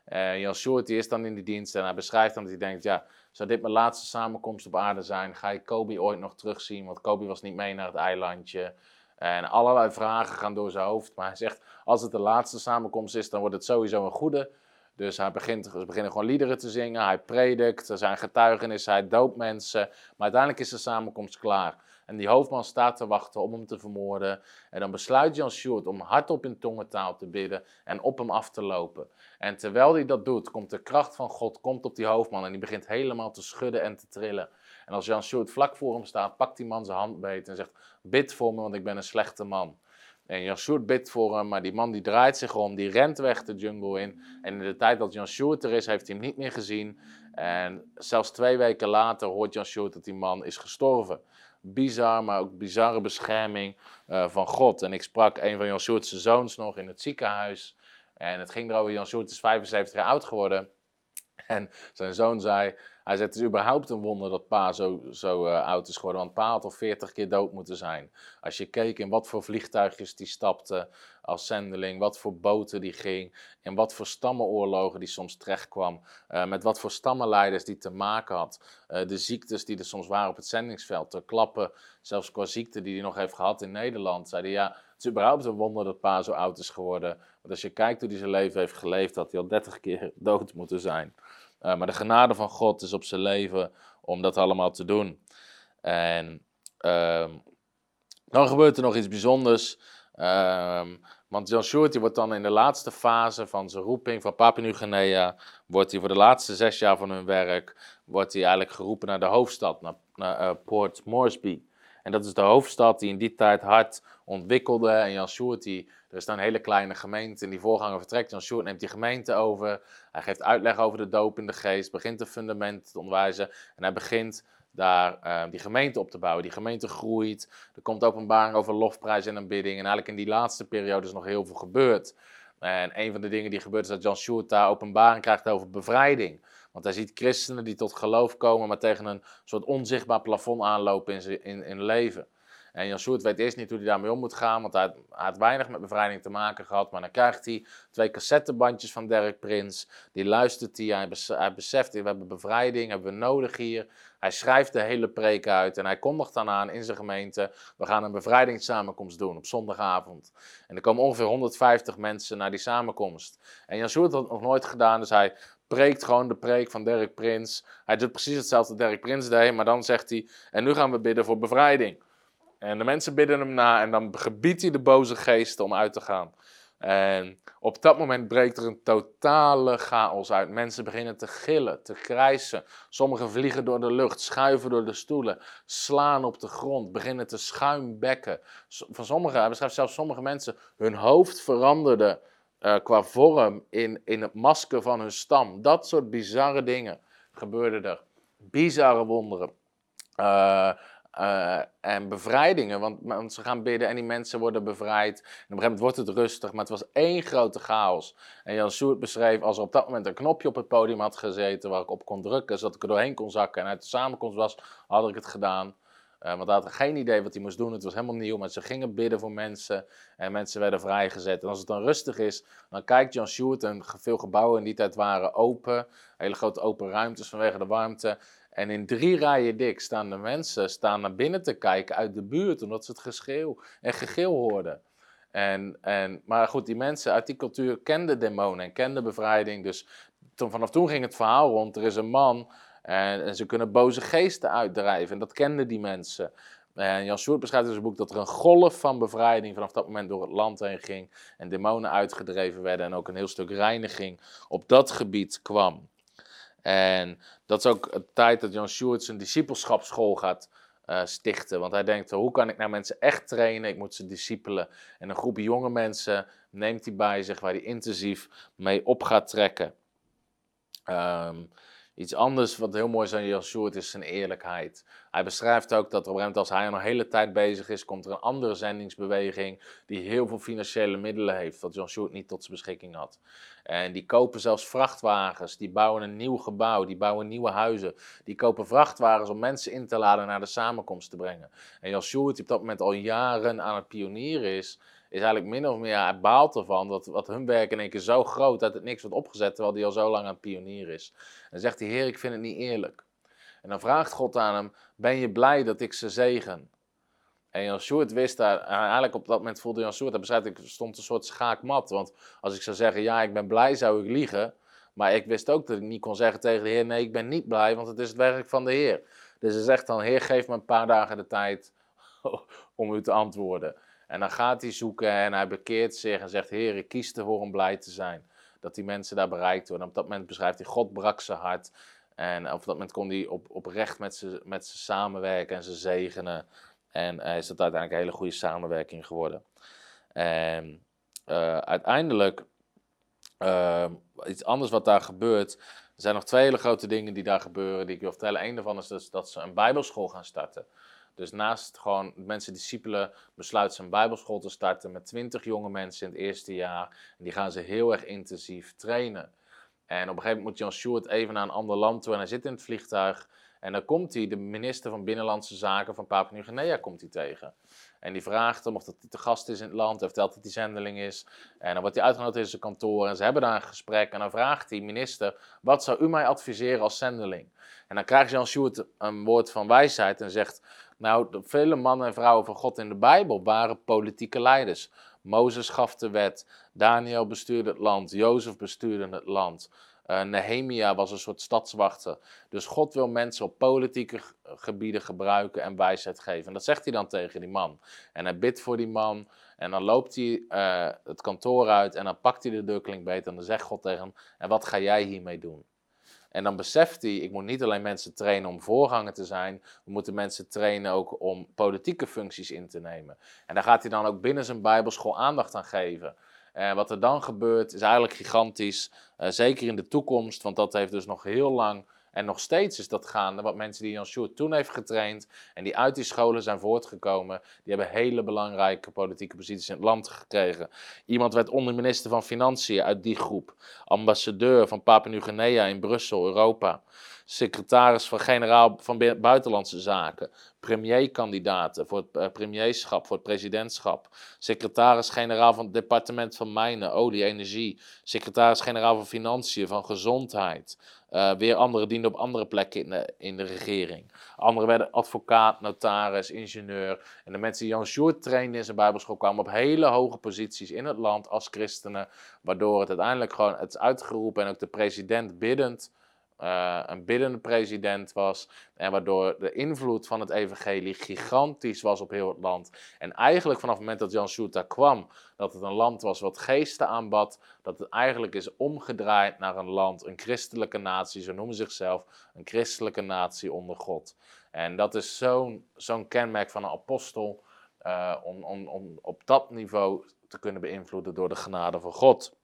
Uh, Jan Short is dan in die dienst en hij beschrijft dan dat hij denkt, ja, zou dit mijn laatste samenkomst op aarde zijn? Ga ik Kobe ooit nog terugzien? Want Kobe was niet mee naar het eilandje. En allerlei vragen gaan door zijn hoofd. Maar hij zegt, als het de laatste samenkomst is, dan wordt het sowieso een goede. Dus hij begint, ze beginnen gewoon liederen te zingen, hij predikt, er zijn getuigenissen, hij doopt mensen. Maar uiteindelijk is de samenkomst klaar. En die hoofdman staat te wachten om hem te vermoorden. En dan besluit Jan Short om hardop in tongentaal te bidden en op hem af te lopen. En terwijl hij dat doet, komt de kracht van God komt op die hoofdman en die begint helemaal te schudden en te trillen. En als Jan Short vlak voor hem staat, pakt die man zijn hand beet en zegt: Bid voor me, want ik ben een slechte man. En Jan Sjoerd bidt voor hem, maar die man die draait zich om, die rent weg de jungle in. En in de tijd dat Jan Sjoerd er is, heeft hij hem niet meer gezien. En zelfs twee weken later hoort Jan Sjoerd dat die man is gestorven. Bizar, maar ook bizarre bescherming uh, van God. En ik sprak een van Jan Sjoerd's zoons nog in het ziekenhuis. En het ging erover, Jan Sjoerd is 75 jaar oud geworden. En zijn zoon zei, hij zei, het is überhaupt een wonder dat pa zo, zo uh, oud is geworden, want pa had al 40 keer dood moeten zijn. Als je keek in wat voor vliegtuigjes die stapte als zendeling, wat voor boten die ging, in wat voor stammenoorlogen die soms terechtkwam, uh, met wat voor stammenleiders die te maken had, uh, de ziektes die er soms waren op het zendingsveld, de klappen, zelfs qua ziekte die hij nog heeft gehad in Nederland, zei hij, ja, het is überhaupt een wonder dat pa zo oud is geworden. Want als je kijkt hoe hij zijn leven heeft geleefd, had hij al 30 keer dood moeten zijn. Uh, maar de genade van God is op zijn leven om dat allemaal te doen. En uh, dan gebeurt er nog iets bijzonders. Uh, want John Short wordt dan in de laatste fase van zijn roeping van Papua Nieuw-Guinea, wordt hij voor de laatste zes jaar van hun werk, wordt hij eigenlijk geroepen naar de hoofdstad, naar, uh, Port Moresby. En dat is de hoofdstad die in die tijd hard ontwikkelde. En Jan Sjoerd, er is dan een hele kleine gemeente en die voorganger vertrekt. Jan Sjoerd neemt die gemeente over. Hij geeft uitleg over de doop in de geest, begint de fundamenten te onderwijzen. En hij begint daar eh, die gemeente op te bouwen. Die gemeente groeit, er komt openbaring over lofprijs en aanbidding. En eigenlijk in die laatste periode is nog heel veel gebeurd. En een van de dingen die gebeurt is dat John Sjoerd daar openbaring krijgt over bevrijding. Want hij ziet christenen die tot geloof komen, maar tegen een soort onzichtbaar plafond aanlopen in in, in leven. En Jan Soert weet eerst niet hoe hij daarmee om moet gaan, want hij had, weinig met bevrijding te maken gehad. Maar dan krijgt hij twee cassettebandjes van Derek Prins. Die luistert hij, hij, hij beseft, we hebben bevrijding, hebben we nodig hier. Hij schrijft de hele preek uit en hij kondigt dan aan in zijn gemeente. We gaan een bevrijdingssamenkomst doen op zondagavond. En er komen ongeveer 150 mensen naar die samenkomst. En Jan Soert had het nog nooit gedaan, dus hij preekt gewoon de preek van Derek Prins. Hij doet precies hetzelfde wat Derek Prins deed, maar dan zegt hij: En nu gaan we bidden voor bevrijding. En de mensen bidden hem na en dan gebiedt hij de boze geesten om uit te gaan. En op dat moment breekt er een totale chaos uit. Mensen beginnen te gillen, te krijsen. Sommigen vliegen door de lucht, schuiven door de stoelen, slaan op de grond, beginnen te schuimbekken. Van sommigen, hij beschrijft zelfs sommige mensen, hun hoofd veranderde uh, qua vorm in, in het masker van hun stam. Dat soort bizarre dingen gebeurden er. Bizarre wonderen. Uh, uh, en bevrijdingen, want, want, ze gaan bidden en die mensen worden bevrijd. En op een gegeven moment wordt het rustig, maar het was één grote chaos. En Jan Soert beschreef als er op dat moment een knopje op het podium had gezeten waar ik op kon drukken, zodat ik er doorheen kon zakken en uit de samenkomst was, had ik het gedaan. Uh, want hij had geen idee wat hij moest doen. Het was helemaal nieuw. Maar ze gingen bidden voor mensen. En mensen werden vrijgezet. En als het dan rustig is, dan kijkt Jan Sjoerd. En veel gebouwen in die tijd waren open. Hele grote open ruimtes vanwege de warmte. En in drie rijen dik staan de mensen staan naar binnen te kijken uit de buurt, omdat ze het geschreeuw en gegil hoorden. En, en, maar goed, die mensen uit die cultuur kenden demonen en kenden bevrijding. Dus toen, vanaf toen ging het verhaal rond, er is een man en, ze kunnen boze geesten uitdrijven. En dat kenden die mensen. En Jan Soert beschrijft in zijn boek dat er een golf van bevrijding vanaf dat moment door het land heen ging. En demonen uitgedreven werden en ook een heel stuk reiniging op dat gebied kwam. En dat is ook het tijd dat Jan Sjoerd zijn discipelschapsschool gaat uh, stichten. Want hij denkt, hoe kan ik nou mensen echt trainen? Ik moet ze discipelen. En een groep jonge mensen neemt hij bij zich waar hij intensief mee op gaat trekken. Um, Iets anders wat heel mooi is aan Jan Sjoerd is zijn eerlijkheid. Hij beschrijft ook dat op een als hij al een hele tijd bezig is, komt er een andere zendingsbeweging die heel veel financiële middelen heeft, wat Jan Sjoerd niet tot zijn beschikking had. En die kopen zelfs vrachtwagens, die bouwen een nieuw gebouw, die bouwen nieuwe huizen. Die kopen vrachtwagens om mensen in te laden naar de samenkomst te brengen. En Jan Sjoerd, die op dat moment al jaren aan het pionieren is, is eigenlijk min of meer, hij baalt ervan dat wat hun werk in één keer zo groot dat het niks wordt opgezet, terwijl hij al zo lang het pionier is. En zegt hij, Heer, ik vind het niet eerlijk. En dan vraagt God aan hem, ben je blij dat ik ze zegen? En Jan Sjoerd wist daar, eigenlijk op dat moment voelde Jan Sjoerd, beschrijft, ik stond een soort schaakmat. Want als ik zou zeggen, ja, ik ben blij, zou ik liegen. Maar ik wist ook dat ik niet kon zeggen tegen de Heer, nee, ik ben niet blij, want het is het werk van de Heer. Dus hij zegt dan, Heer, geef me een paar dagen de tijd om u te antwoorden. En dan gaat hij zoeken en hij bekeert zich en zegt: Heer, ik kies ervoor om blij te zijn. Dat die mensen daar bereikt worden. En op dat moment beschrijft hij: God brak zijn hart. En op dat moment kon hij op, oprecht met ze, met ze samenwerken en ze zegenen. En uh, is dat uiteindelijk een hele goede samenwerking geworden. En uh, uiteindelijk, uh, iets anders wat daar gebeurt. Er zijn nog twee hele grote dingen die daar gebeuren, die ik wil vertellen. Eén daarvan is dus dat ze een bijbelschool gaan starten. Dus naast gewoon mensen discipelen besluiten ze een bijbelschool te starten met twintig jonge mensen in het eerste jaar. En die gaan ze heel erg intensief trainen. En op een gegeven moment moet Jan Stewart even naar een ander land toe en hij zit in het vliegtuig. En dan komt hij, de minister van Binnenlandse Zaken van Papua Nieuw-Guinea, komt hij tegen. En die vraagt hem of dat hij te gast is in het land. Hij vertelt dat hij zendeling is. En dan wordt hij uitgenodigd in zijn kantoor. En ze hebben daar een gesprek. En dan vraagt die minister: Wat zou u mij adviseren als zendeling? En dan krijgt Jan Sjoerd een woord van wijsheid en zegt: Nou, vele mannen en vrouwen van God in de Bijbel waren politieke leiders. Mozes gaf de wet, Daniel bestuurde het land, Jozef bestuurde het land. Uh, Nehemia was een soort stadswachter. Dus God wil mensen op politieke gebieden gebruiken en wijsheid geven. En dat zegt hij dan tegen die man. En hij bidt voor die man. En dan loopt hij uh, het kantoor uit en dan pakt hij de deurklinkbeet en dan zegt God tegen hem: En wat ga jij hiermee doen? En dan beseft hij, ik moet niet alleen mensen trainen om voorganger te zijn, we moeten mensen trainen ook om politieke functies in te nemen. En daar gaat hij dan ook binnen zijn Bijbelschool aandacht aan geven. En wat er dan gebeurt is eigenlijk gigantisch, uh, zeker in de toekomst, want dat heeft dus nog heel lang En nog steeds is dat gaande, wat mensen die Jan Sjoerd toen heeft getraind en die uit die scholen zijn voortgekomen, die hebben hele belangrijke politieke posities in het land gekregen. Iemand werd onderminister van Financiën uit die groep, ambassadeur van Papua-Nieuw-Guinea in Brussel, Europa secretaris van generaal van Buitenlandse Zaken, premierkandidaten voor het eh, premierschap, voor het presidentschap, secretaris-generaal van het departement van Mijnen, Olie, Energie, secretaris-generaal van Financiën, van Gezondheid. Uh, weer anderen dienden op andere plekken in de, in de regering. Anderen werden advocaat, notaris, ingenieur. En de mensen die Jan Sjoerd trainde in zijn bijbelschool kwamen op hele hoge posities in het land als christenen. Waardoor het uiteindelijk gewoon het is uitgeroepen en ook de president biddend uh, een biddende president was. En waardoor de invloed van het evangelie gigantisch was op heel het land. En eigenlijk vanaf het moment dat Jan Schuta kwam, dat het een land was wat geesten aanbad, dat het eigenlijk is omgedraaid naar een land, een christelijke natie, ze noemen zichzelf een christelijke natie onder God. En dat is zo'n zo'n kenmerk van een apostel, uh, om, om, om op dat niveau te kunnen beïnvloeden door de genade van God.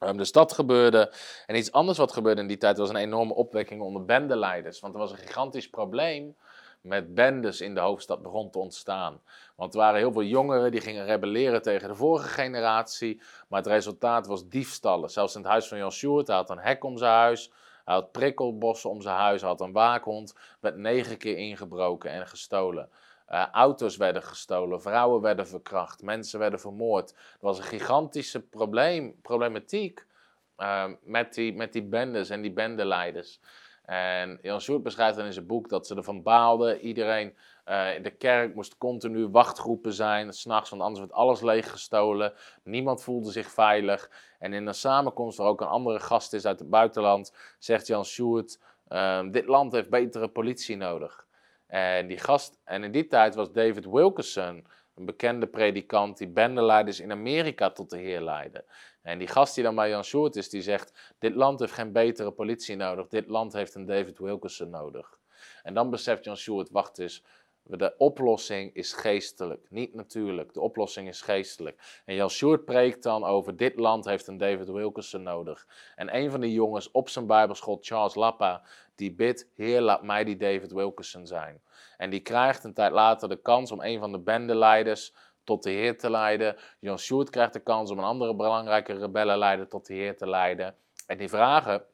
Um, dus dat gebeurde. En iets anders wat gebeurde in die tijd was een enorme opwekking onder bendeleiders. Want er was een gigantisch probleem met bendes in de hoofdstad begon te ontstaan. Want er waren heel veel jongeren die gingen rebelleren tegen de vorige generatie. Maar het resultaat was diefstallen. Zelfs in het huis van Jan Sjoerd, hij had een hek om zijn huis. Hij had prikkelbossen om zijn huis, hij had een waakhond. werd negen keer ingebroken en gestolen. Uh, auto's werden gestolen, vrouwen werden verkracht, mensen werden vermoord. Er was een gigantische probleem, problematiek uh, met, die, met die bendes en die bendeleiders. En Jan Sjoerd beschrijft dan in zijn boek dat ze ervan baalden. Iedereen uh, in de kerk moest continu wachtgroepen zijn, s'nachts, want anders werd alles leeggestolen. Niemand voelde zich veilig. En in een samenkomst waar ook een andere gast is uit het buitenland, zegt Jan Sjoerd, dit land heeft betere politie nodig. En, die gast, en in die tijd was David Wilkerson, een bekende predikant, die bendeleiders in Amerika tot de Heer leidde. En die gast die dan bij Jan Short is, die zegt: Dit land heeft geen betere politie nodig, dit land heeft een David Wilkerson nodig. En dan beseft Jan Short: wacht eens, de oplossing is geestelijk, niet natuurlijk. De oplossing is geestelijk. En Jan Sjoerd preekt dan over dit land heeft een David Wilkerson nodig. En een van die jongens op zijn bijbelschool, Charles Lappa, die bidt, Heer laat mij die David Wilkerson zijn. En die krijgt een tijd later de kans om een van de bendeleiders tot de Heer te leiden. Jan Sjoerd krijgt de kans om een andere belangrijke rebellenleider tot de Heer te leiden. En die vragen,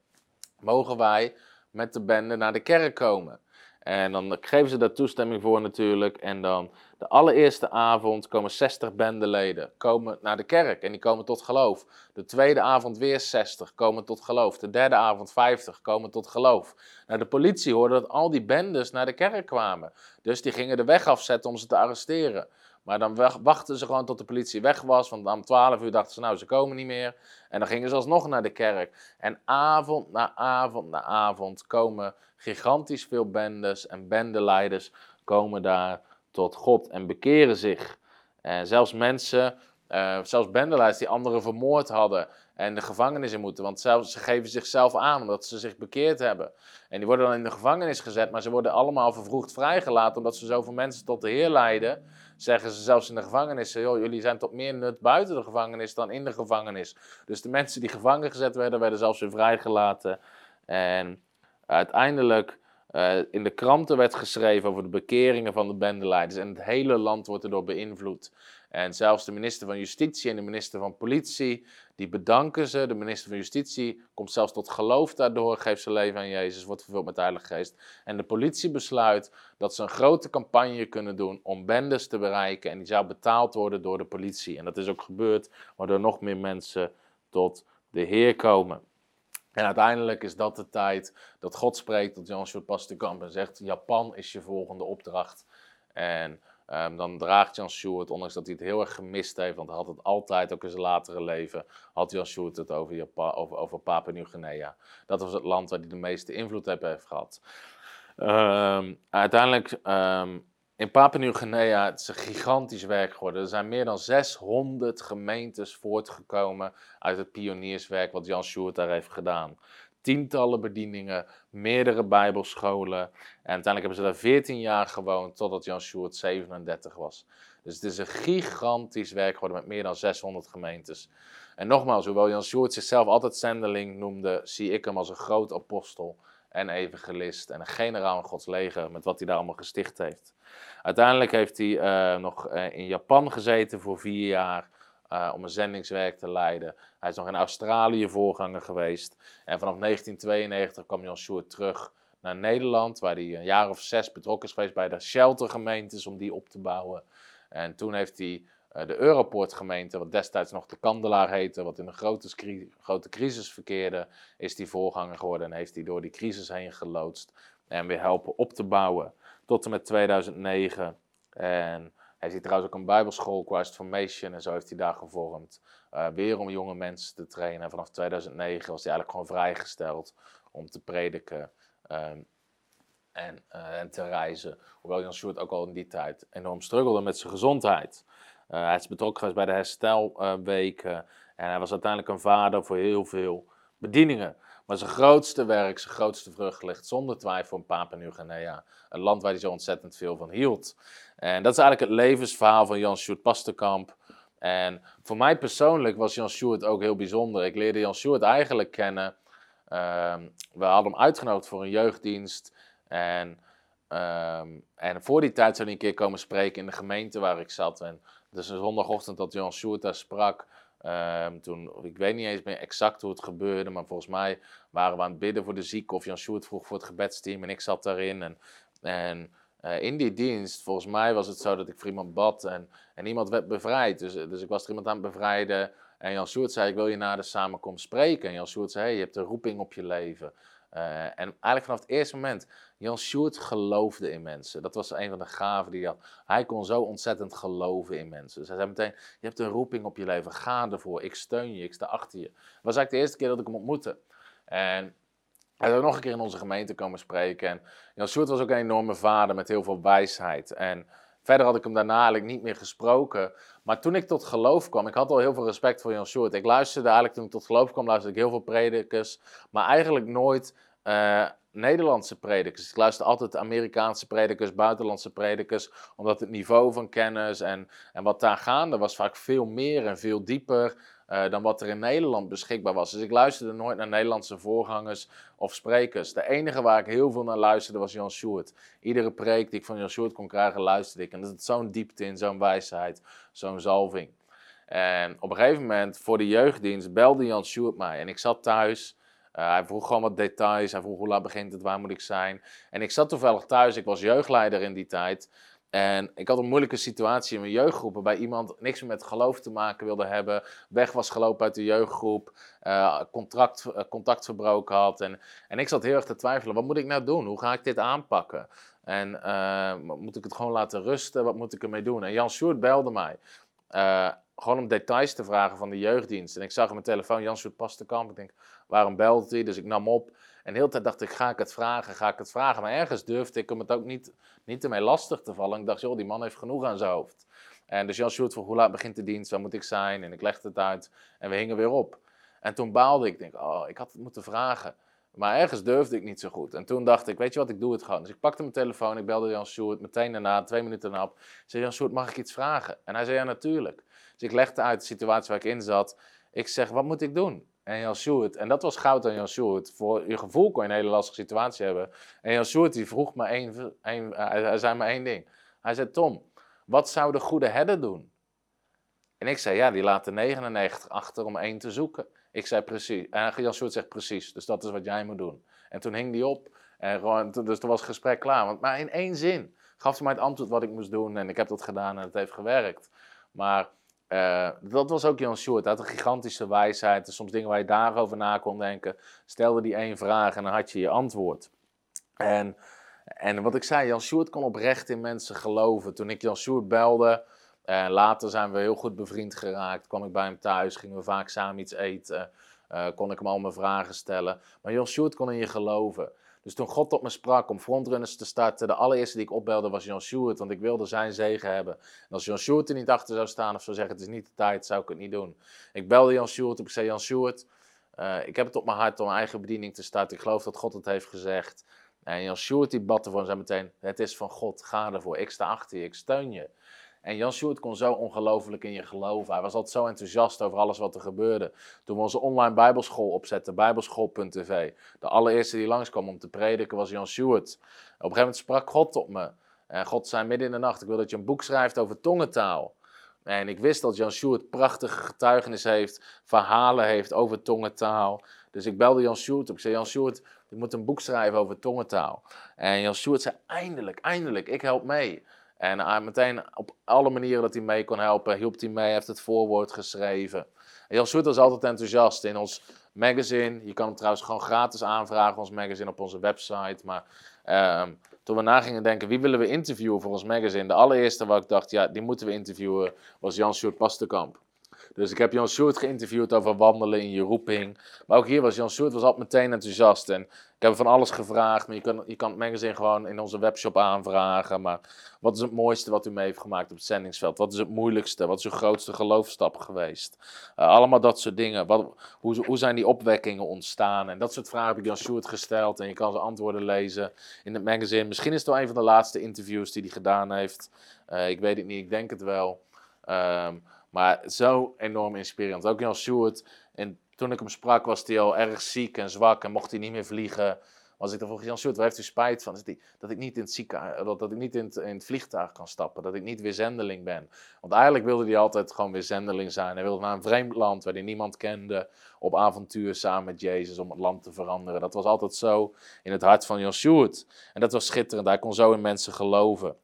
mogen wij met de bende naar de kerk komen? En dan geven ze daar toestemming voor natuurlijk. En dan de allereerste avond komen 60 bendeleden komen naar de kerk en die komen tot geloof. De tweede avond weer 60 komen tot geloof. De derde avond 50 komen tot geloof. Nou, de politie hoorde dat al die bendes naar de kerk kwamen. Dus die gingen de weg afzetten om ze te arresteren. Maar dan wachten ze gewoon tot de politie weg was. Want om 12 uur dachten ze, nou, ze komen niet meer. En dan gingen ze alsnog naar de kerk. En avond na avond na avond komen gigantisch veel bendes en bendeleiders komen daar tot God en bekeren zich. En zelfs mensen, uh, zelfs bendeleiders die anderen vermoord hadden en de gevangenis in moeten. Want zelfs, ze geven zichzelf aan omdat ze zich bekeerd hebben. En die worden dan in de gevangenis gezet, maar ze worden allemaal vervroegd vrijgelaten omdat ze zoveel mensen tot de Heer leiden. Zeggen ze zelfs in de gevangenis, jullie zijn tot meer nut buiten de gevangenis dan in de gevangenis. Dus de mensen die gevangen gezet werden, werden zelfs weer vrijgelaten. En uiteindelijk uh, in de kranten werd geschreven over de bekeringen van de bendeleiders. En het hele land wordt erdoor beïnvloed. En zelfs de minister van Justitie en de minister van Politie, die bedanken ze. De minister van Justitie komt zelfs tot geloof daardoor, geeft zijn leven aan Jezus, wordt vervuld met de Heilige Geest. En de politie besluit dat ze een grote campagne kunnen doen om bendes te bereiken. En die zou betaald worden door de politie. En dat is ook gebeurd, waardoor nog meer mensen tot de Heer komen. En uiteindelijk is dat de tijd dat God spreekt tot Jan Pastekamp en zegt: Japan is je volgende opdracht. En um, dan draagt Jan Sjoerd, ondanks dat hij het heel erg gemist heeft, want hij had het altijd, ook in zijn latere leven, had Jan Sjoerd het over, Japan, over, over Papua Nieuw-Guinea. Dat was het land waar hij de meeste invloed op heeft gehad. Um, uiteindelijk um, in Papua Nieuw-Guinea het is een gigantisch werk geworden. Er zijn meer dan 600 gemeentes voortgekomen uit het pionierswerk wat Jan Sjoerd daar heeft gedaan. Tientallen bedieningen, meerdere bijbelscholen. En uiteindelijk hebben ze daar 14 jaar gewoond totdat Jan Sjoerd 37 was. Dus het is een gigantisch werk geworden met meer dan 600 gemeentes. En nogmaals, hoewel Jan Sjoerd zichzelf altijd zendeling noemde, zie ik hem als een groot apostel en evangelist en een generaal in Gods leger, met wat hij daar allemaal gesticht heeft. Uiteindelijk heeft hij eh, nog eh, in Japan gezeten voor vier jaar uh, om een zendingswerk te leiden. Hij is nog in Australië voorganger geweest. En vanaf 1992 kwam Jan Sjoerd terug naar Nederland, waar hij een jaar of zes betrokken is geweest bij de sheltergemeentes om die op te bouwen. En toen heeft hij uh, de Europort gemeente, wat destijds nog de Kandelaar heette, wat in een grote, grote crisis verkeerde, is die voorganger geworden en heeft hij door die crisis heen geloodst en weer helpen op te bouwen. Tot en met 2009. En hij ziet trouwens ook een bijbelschool, Christ Formation, en zo heeft hij daar gevormd. Uh, weer om jonge mensen te trainen. En vanaf 2009 was hij eigenlijk gewoon vrijgesteld om te prediken um, en, uh, en, te reizen. Hoewel Jan Sjoerd ook al in die tijd enorm struggelde met zijn gezondheid. Uh, hij is betrokken geweest bij de herstelweken. en hij was uiteindelijk een vader voor heel veel bedieningen. Maar zijn grootste werk, zijn grootste vrucht ligt zonder twijfel in Papua Nieuw-Guinea. Een land waar hij zo ontzettend veel van hield. En dat is eigenlijk het levensverhaal van Jan Sjoerd Pasterkamp. En voor mij persoonlijk was Jan Sjoerd ook heel bijzonder. Ik leerde Jan Sjoerd eigenlijk kennen. Um, we hadden hem uitgenodigd voor een jeugddienst. En, um, en voor die tijd zou hij een keer komen spreken in de gemeente waar ik zat. En dus een zondagochtend dat Jan Sjoerd daar sprak. Um, toen, ik weet niet eens meer exact hoe het gebeurde, maar volgens mij waren we aan het bidden voor de zieke. Of Jan Sjoerd vroeg voor het gebedsteam en ik zat daarin. En, en uh, in die dienst, volgens mij was het zo dat ik voor iemand bad en, en iemand werd bevrijd. Dus, dus ik was er iemand aan het bevrijden. En Jan Sjoerd zei, ik wil je na de samenkomst spreken. En Jan Sjoerd zei, je hebt een roeping op je leven. Uh, en eigenlijk vanaf het eerste moment, Jan Sjoerd geloofde in mensen. Dat was een van de gaven die hij had. Hij kon zo ontzettend geloven in mensen. Dus hij zei meteen, je hebt een roeping op je leven, ga ervoor. Ik steun je, ik sta achter je. Dat was eigenlijk de eerste keer dat ik hem ontmoette. En hij is nog een keer in onze gemeente komen spreken. En Jan Sjoerd was ook een enorme vader met heel veel wijsheid. En verder had ik hem daarna eigenlijk niet meer gesproken. Maar toen ik tot geloof kwam, ik had al heel veel respect voor Jan Sjoerd. Ik luisterde eigenlijk, toen ik tot geloof kwam, luisterde ik heel veel predikers. Maar eigenlijk nooit uh, Nederlandse predikers. Ik luister altijd Amerikaanse predikers, buitenlandse predikers, omdat het niveau van kennis en, en wat daar gaande was vaak veel meer en veel dieper uh, dan wat er in Nederland beschikbaar was. Dus ik luisterde nooit naar Nederlandse voorgangers of sprekers. De enige waar ik heel veel naar luisterde was Jan Sjoerd. Iedere preek die ik van Jan Sjoerd kon krijgen, luisterde ik. En dat is zo'n diepte in, zo'n wijsheid, zo'n zalving. En op een gegeven moment, voor de jeugddienst, belde Jan Sjoerd mij. En ik zat thuis uh, hij vroeg gewoon wat details. Hij vroeg hoe laat begint het, waar moet ik zijn. En ik zat toevallig thuis. Ik was jeugdleider in die tijd. En ik had een moeilijke situatie in mijn jeugdgroep. Waarbij iemand niks meer met geloof te maken wilde hebben. Weg was gelopen uit de jeugdgroep. Contract, uh, contact verbroken had. En, en ik zat heel erg te twijfelen. Wat moet ik nou doen? Hoe ga ik dit aanpakken? En moet ik het gewoon laten rusten? Wat moet ik ermee doen? En Jan Sjoerd belde mij gewoon om details te vragen van de jeugddienst. En ik zag op mijn telefoon Jan Soet Pastenkamp. Ik denk, waarom belt hij? Dus ik nam op. En de hele tijd dacht ik, ga ik het vragen, ga ik het vragen? Maar ergens durfde ik om het ook niet, niet ermee lastig te vallen. Ik dacht, joh, die man heeft genoeg aan zijn hoofd. En dus Jan Sjoerd vroeg, hoe laat begint de dienst? Waar moet ik zijn? En ik legde het uit. En we hingen weer op. En toen baalde ik. denk, oh, ik had het moeten vragen. Maar ergens durfde ik niet zo goed. En toen dacht ik, weet je wat, ik doe het gewoon. Dus ik pakte mijn telefoon, ik belde Jan Sjoerd. Meteen daarna, twee minuten daarna op. Ik zei, Jan Sjoerd, mag ik iets vragen? En hij zei, ja, natuurlijk. Dus ik legde uit de situatie waar ik in zat. Ik zeg, wat moet ik doen? En Jan Sjoerd, en dat was goud aan Jan Sjoerd. Voor je gevoel kon je een hele lastige situatie hebben. En Jan Sjoerd die vroeg me één, één hij zei maar één ding. Hij zei, Tom, wat zou de goede herder doen? En ik zei, ja, die laat de 99 achter om één te zoeken. Ik zei precies. En Jan Sjoerd zegt precies, dus dat is wat jij moet doen. En toen hing die op. En dus toen was het gesprek klaar. Want, maar in één zin gaf ze mij het antwoord wat ik moest doen. En ik heb dat gedaan en het heeft gewerkt. Maar uh, dat was ook Jan Sjoerd. Hij had een gigantische wijsheid. Soms dingen waar je daarover na kon denken. Stelde die één vraag en dan had je je antwoord. En, en wat ik zei, Jan Sjoerd kon oprecht in mensen geloven. Toen ik Jan Sjoerd belde, en later zijn we heel goed bevriend geraakt. Kwam ik bij hem thuis, gingen we vaak samen iets eten. Uh, kon ik hem al mijn vragen stellen. Maar Jan Sjoerd kon in je geloven. Dus toen God tot me sprak om frontrunners te starten, de allereerste die ik opbelde was Jan Sjoerd, want ik wilde zijn zegen hebben. En als Jan Sjoerd er niet achter zou staan of zou zeggen het is niet de tijd, zou ik het niet doen. Ik belde Jan Sjoerd op, ik zei Jan Sjoerd, uh, ik heb het op mijn hart om mijn eigen bediening te starten. Ik geloof dat God het heeft gezegd. En Jan Sjoerd die bad ervoor en zei meteen, het is van God, ga ervoor. Ik sta achter je, ik steun je. En Jan Sjoerd kon zo ongelooflijk in je geloven. Hij was altijd zo enthousiast over alles wat er gebeurde. Toen we onze online bijbelschool opzetten, bijbelschool.tv. De allereerste die langskwam om te prediken was Jan Sjoerd. Op een gegeven moment sprak God op me. En God zei midden in de nacht, ik wil dat je een boek schrijft over tongentaal. En ik wist dat Jan Sjoerd prachtige getuigenis heeft, verhalen heeft over tongentaal. Dus ik belde Jan Sjoerd op. Ik zei, Jan Sjoerd, je moet een boek schrijven over tongentaal. En Jan Sjoerd zei, eindelijk, eindelijk, ik help mee. En meteen op alle manieren dat hij mee kon helpen, hielp hij mee, heeft het voorwoord geschreven. En Jan Sjoerd was altijd enthousiast in ons magazine. Je kan hem trouwens gewoon gratis aanvragen, ons magazine op onze website. Maar uh, toen we na gingen denken, wie willen we interviewen voor ons magazine? De allereerste waar ik dacht, ja, die moeten we interviewen, was Jan Sjoerd Pastenkamp. Dus ik heb Jan Sjoerd geïnterviewd over wandelen in je roeping. Maar ook hier was Jan Sjoerd was altijd meteen enthousiast. En ik heb van alles gevraagd. Maar je kan, je kan het magazine gewoon in onze webshop aanvragen. Maar wat is het mooiste wat u mee heeft gemaakt op het zendingsveld? Wat is het moeilijkste? Wat is uw grootste geloofstap geweest? Uh, allemaal dat soort dingen. Wat, hoe, hoe zijn die opwekkingen ontstaan? En dat soort vragen heb ik Jan Sjoerd gesteld. En je kan ze antwoorden lezen in het magazine. Misschien is het wel een van de laatste interviews die hij gedaan heeft. Uh, ik weet het niet, ik denk het wel. Um, maar zo enorm inspirerend. Ook Jan Stewart. En toen ik hem sprak, was hij al erg ziek en zwak en mocht hij niet meer vliegen. Was ik dan vroeg, Jan Stewart, waar heeft u spijt van? Dat ik niet in het, ziekenhuis, dat, dat ik niet in het, in het, vliegtuig kan stappen. Dat ik niet weer zendeling ben. Want eigenlijk wilde hij altijd gewoon weer zendeling zijn. Hij wilde naar een vreemd land waar hij niemand kende. Op avontuur samen met Jezus om het land te veranderen. Dat was altijd zo in het hart van Jan Stewart. En dat was schitterend. Hij kon zo in mensen geloven.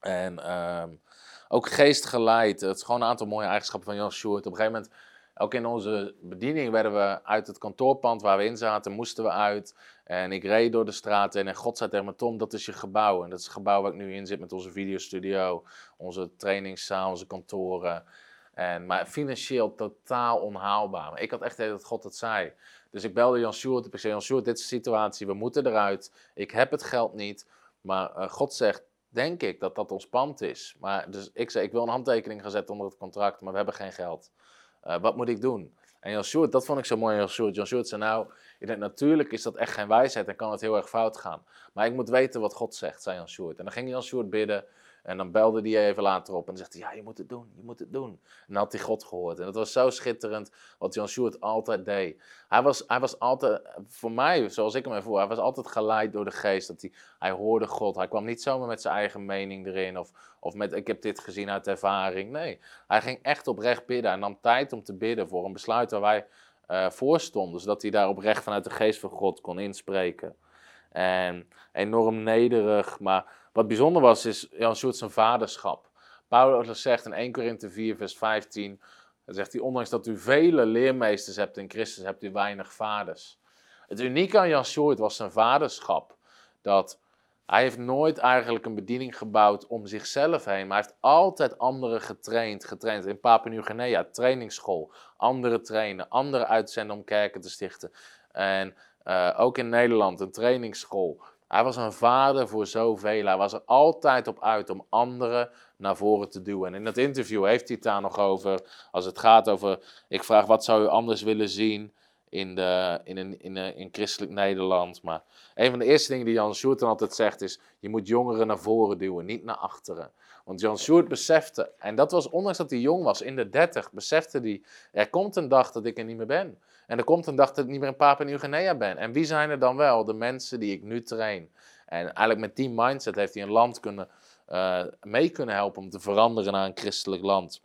En... Um, ook geest geleid. Het is gewoon een aantal mooie eigenschappen van Jan Sjoerd. Op een gegeven moment, ook in onze bediening, werden we uit het kantoorpand waar we in zaten, moesten we uit. En ik reed door de straten en God zei tegen me, Tom, dat is je gebouw. En dat is het gebouw waar ik nu in zit met onze videostudio, onze trainingszaal, onze kantoren. En, maar financieel totaal onhaalbaar. Ik had echt dat God het zei. Dus ik belde Jan Sjoerd. Ik zei, Jan Sjoerd, dit is de situatie. We moeten eruit. Ik heb het geld niet. Maar uh, God zegt, denk ik dat dat ons pand is. Maar dus ik zei, ik wil een handtekening gaan zetten onder het contract, maar we hebben geen geld. Uh, wat moet ik doen? En Jan Sjoerd, dat vond ik zo mooi Jan Sjoerd. Jan Sjoerd zei, nou, natuurlijk is dat echt geen wijsheid en kan het heel erg fout gaan. Maar ik moet weten wat God zegt, zei Jan Sjoerd. En dan ging Jan Sjoerd bidden en dan belde hij even later op en zegt hij, ja, je moet het doen, je moet het doen. En dan had hij God gehoord. En dat was zo schitterend wat Jan Sjoerd altijd deed. Hij was, hij was altijd, voor mij, zoals ik hem ervoor, hij was altijd geleid door de geest. Dat hij, hij hoorde God. Hij kwam niet zomaar met zijn eigen mening erin of, of met, ik heb dit gezien uit ervaring. Nee, hij ging echt oprecht bidden. Hij nam tijd om te bidden voor een besluit waar wij uh, voor stonden. Zodat hij daar oprecht vanuit de geest van God kon inspreken. En enorm nederig, maar wat bijzonder was, is Jan Sjoerd zijn vaderschap. Paulus zegt in 1 Korinthe 4, vers 15, dan zegt hij, ondanks dat u vele leermeesters hebt in Christus, hebt u weinig vaders. Het unieke aan Jan Sjoerd was zijn vaderschap. Dat hij heeft nooit eigenlijk een bediening gebouwd om zichzelf heen, maar hij heeft altijd anderen getraind. Getraind in Papua Nieuw-Guinea, trainingsschool, anderen trainen, anderen uitzenden om kerken te stichten. En uh, ook in Nederland, een trainingsschool. Hij was een vader voor zoveel. Hij was er altijd op uit om anderen naar voren te duwen. En in dat interview heeft hij het daar nog over. Als het gaat over. Ik vraag wat zou u anders willen zien in, de, in, een, in, een, christelijk Nederland. Maar een van de eerste dingen die Jan Sjoerd altijd zegt is: je moet jongeren naar voren duwen, niet naar achteren. Want Jan Sjoerd besefte, en dat was ondanks dat hij jong was, in de dertig, besefte hij: er komt een dag dat ik er niet meer ben. En er komt een dag dat ik niet meer in Papua Nieuw-Guinea ben. En wie zijn er dan wel? De mensen die ik nu train. En eigenlijk met die mindset heeft hij een land kunnen, uh, mee kunnen helpen om te veranderen naar een christelijk land.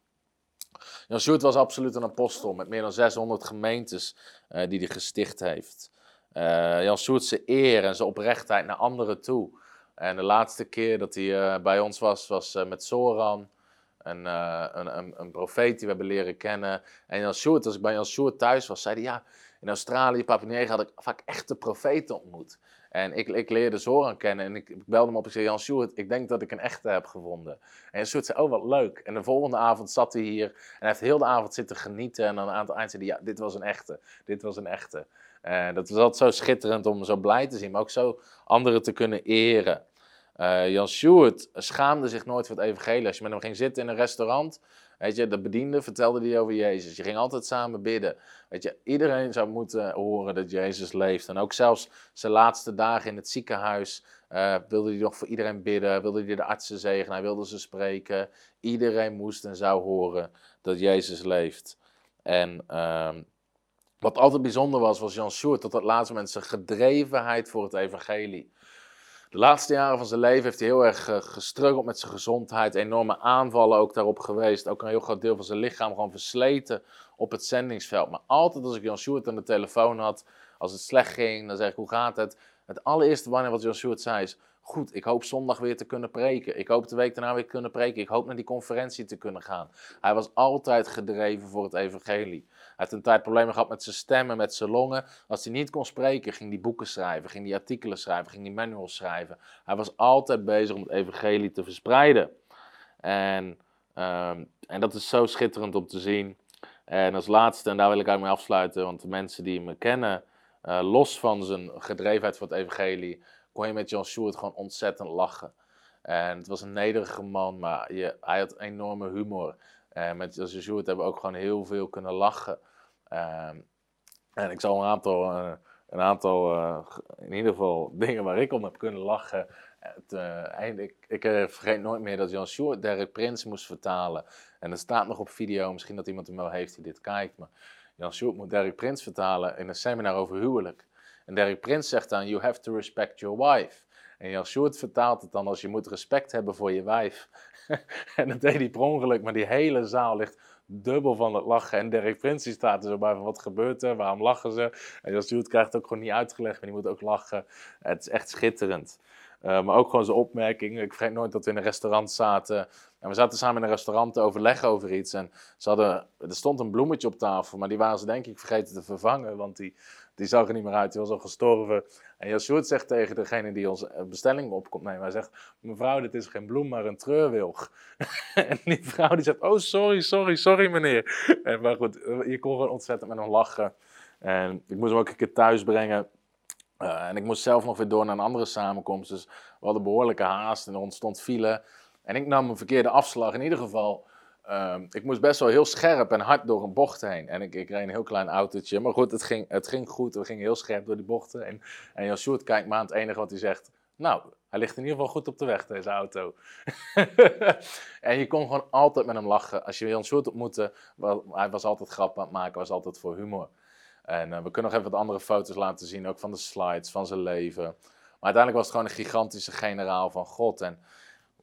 Jan Sjoerd was absoluut een apostel met meer dan 600 gemeentes uh, die hij gesticht heeft. Uh, Jan Sjoerd zijn eer en zijn oprechtheid naar anderen toe. En de laatste keer dat hij bij ons was, was met Soran. Een, uh, een, een, een, profeet die we hebben leren kennen. En Jan Sjoerd, als ik bij Jan Sjoerd thuis was, zei hij ja, in Australië, Papua had ik vaak echte profeten ontmoet. En ik, ik leerde Zoran kennen en ik, belde hem op en zei, Jan Sjoerd, ik denk dat ik een echte heb gevonden. En Sjoerd zei, oh wat leuk. En de volgende avond zat hij hier en hij heeft heel de avond zitten genieten. En dan aan het eind zei hij, ja, dit was een echte, dit was een echte. En dat was altijd zo schitterend om zo blij te zien, maar ook zo anderen te kunnen eren. Uh, Jan Stewart schaamde zich nooit voor het evangelie. Als je met hem ging zitten in een restaurant Weet je, de bediende vertelde die over Jezus. Je ging altijd samen bidden. Weet je, iedereen zou moeten horen dat Jezus leeft. En ook zelfs zijn laatste dagen in het ziekenhuis uh, wilde hij nog voor iedereen bidden. Wilde hij de artsen zegenen. Hij wilde ze spreken. Iedereen moest en zou horen dat Jezus leeft. En ehm, wat altijd bijzonder was, was Jan Sjoerd tot het laatste moment zijn gedrevenheid voor het evangelie. De laatste jaren van zijn leven heeft hij heel erg uh, gestruggeld met zijn gezondheid. Enorme aanvallen ook daarop geweest. Ook een heel groot deel van zijn lichaam gewoon versleten op het zendingsveld. Maar altijd als ik Jan Sjoerd aan de telefoon had, als het slecht ging, dan zeg ik hoe gaat het? Het allereerste wanneer wat Jan Sjoerd zei is, goed, ik hoop zondag weer te kunnen preken. Ik hoop de week daarna weer te kunnen preken. Ik hoop naar die conferentie te kunnen gaan. Hij was altijd gedreven voor het evangelie. Heeft een tijd problemen gehad met zijn stemmen, met zijn longen. Als hij niet kon spreken, ging hij boeken schrijven, ging hij artikelen schrijven, ging hij manuals schrijven. Hij was altijd bezig om het evangelie te verspreiden. En, um, en dat is zo schitterend om te zien. En als laatste, en daar wil ik eigenlijk mee afsluiten, want de mensen die me kennen, uh, los van zijn gedrevenheid voor het evangelie, kon je met John Stewart gewoon ontzettend lachen. En het was een nederige man, maar je, hij had enorme humor. En met John Stewart hebben we ook gewoon heel veel kunnen lachen. Ehm, en ik zal een aantal, uh, een aantal uh, in ieder geval dingen waar ik om heb kunnen lachen. Het, uh, ik, ik vergeet nooit meer dat Jan Stewart Derek Prins moest vertalen. En dat staat nog op video, misschien dat iemand hem wel heeft die dit kijkt. Maar Jan Stewart moet Derek Prins vertalen in een seminar over huwelijk. En Derek Prins zegt dan, you have to respect your wife. En Jan Sjoerd vertaalt het dan als je moet respect hebben voor je wijf. en dat deed hij per ongeluk, maar die hele zaal ligt dubbel van het lachen. En Derek Prins die staat er zo bij van wat gebeurt er, waarom lachen ze? En Jan Sjoerd krijgt het ook gewoon niet uitgelegd, maar die moet ook lachen. Het is echt schitterend. Uh, maar ook gewoon zijn opmerking. Ik vergeet nooit dat we in een restaurant zaten. En we zaten samen in een restaurant te overleggen over iets. En ze hadden, er stond een bloemetje op tafel, maar die waren ze denk ik vergeten te vervangen. Want die, die zag er niet meer uit, die was al gestorven. En Jan zegt tegen degene die onze eh, bestelling opkomt nemen, hij zegt, mevrouw, dit is geen bloem, maar een treurwilg. en die vrouw die zegt, oh sorry, sorry, sorry meneer. En, maar goed, je kon gewoon ontzettend met hem lachen. En ik moest hem ook een keer thuis brengen. Uh, en ik moest zelf nog weer door naar een andere samenkomst. Dus we hadden behoorlijke haast en er ontstond file. En ik nam een verkeerde afslag. In ieder geval Um, ik moest best wel heel scherp en hard door een bocht heen. En ik, ik reed een heel klein autootje. Maar goed, het ging, het ging goed. We gingen heel scherp door die bochten. En, en Jan Sjoerd kijkt me aan. Het enige wat hij zegt... Nou, hij ligt in ieder geval goed op de weg, deze auto. en je kon gewoon altijd met hem lachen. Als je Jan Sjoerd ontmoette, hij was altijd grap aan het maken. was altijd voor humor. En uh, we kunnen nog even wat andere foto's laten zien. Ook van de slides, van zijn leven. Maar uiteindelijk was het gewoon een gigantische generaal van God. En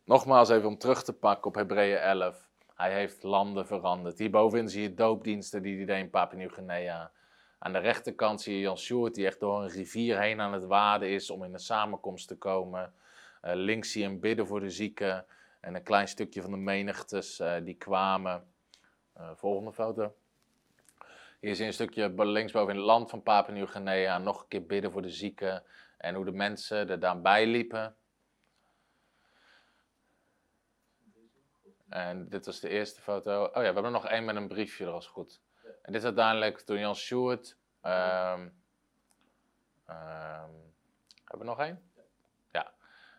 nogmaals even om terug te pakken op Hebreeën 11... Hij heeft landen veranderd. Hierbovenin zie je doopdiensten die hij deed in Papua Nieuw-Guinea. Aan de rechterkant zie je Jan Sjoerd die echt door een rivier heen aan het waden is om in een samenkomst te komen. Uh, links zie je hem bidden voor de zieken en een klein stukje van de menigtes uh, die kwamen. Uh, volgende foto. Hier zie je een stukje linksboven in het land van Papua Nieuw-Guinea. Nog een keer bidden voor de zieken en hoe de mensen er daarbij liepen. En dit was de eerste foto. Oh ja, we hebben nog één met een briefje, dat was goed. En dit is uiteindelijk toen Jan Stewart. Um, um, hebben we nog één? Ja.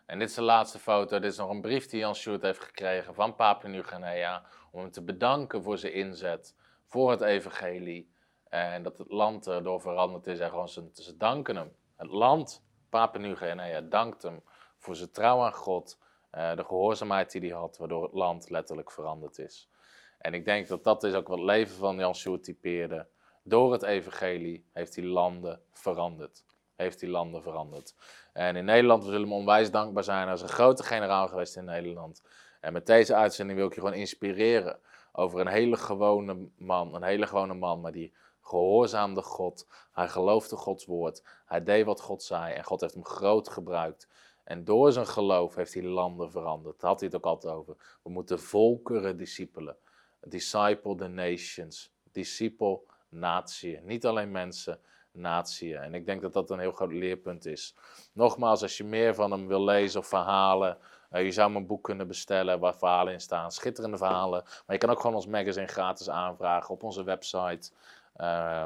En dit is de laatste foto. Dit is nog een brief die Jan Stewart heeft gekregen van Papua Nieuw-Guinea. Om hem te bedanken voor zijn inzet voor het evangelie. En dat het land erdoor veranderd is. En gewoon ze, ze danken hem. Het land, Papua Nieuw-Guinea, dankt hem voor zijn trouw aan God uh, de gehoorzaamheid die hij had, waardoor het land letterlijk veranderd is. En ik denk dat dat is ook wat het leven van Jan Sjoerd typeerde. Door het evangelie heeft hij landen veranderd. Heeft hij landen veranderd. En in Nederland, we zullen hem onwijs dankbaar zijn. Hij is een grote generaal geweest in Nederland. En met deze uitzending wil ik je gewoon inspireren over een hele gewone man. Een hele gewone man, maar die gehoorzaamde God. Hij geloofde Gods woord. Hij deed wat God zei en God heeft hem groot gebruikt. En door zijn geloof heeft hij landen veranderd. Daar had hij het ook altijd over. We moeten volkeren discipelen. Disciple the nations. Disciple natie. Niet alleen mensen, natie. En ik denk dat dat een heel groot leerpunt is. Nogmaals, als je meer van hem wil lezen of verhalen, uh, je zou mijn boek kunnen bestellen waar verhalen in staan. Schitterende verhalen. Maar je kan ook gewoon ons magazine gratis aanvragen op onze website. Uh,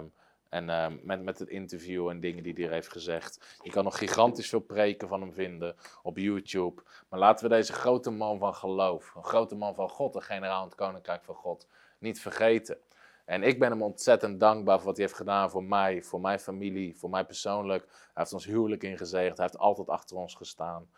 En uh, met, met het interview en dingen die hij heeft gezegd. Je kan nog gigantisch veel preken van hem vinden op YouTube. Maar laten we deze grote man van geloof, een grote man van God, een generaal in het koninkrijk van God, niet vergeten. En ik ben hem ontzettend dankbaar voor wat hij heeft gedaan voor mij, voor mijn familie, voor mij persoonlijk. Hij heeft ons huwelijk ingezegend, hij heeft altijd achter ons gestaan.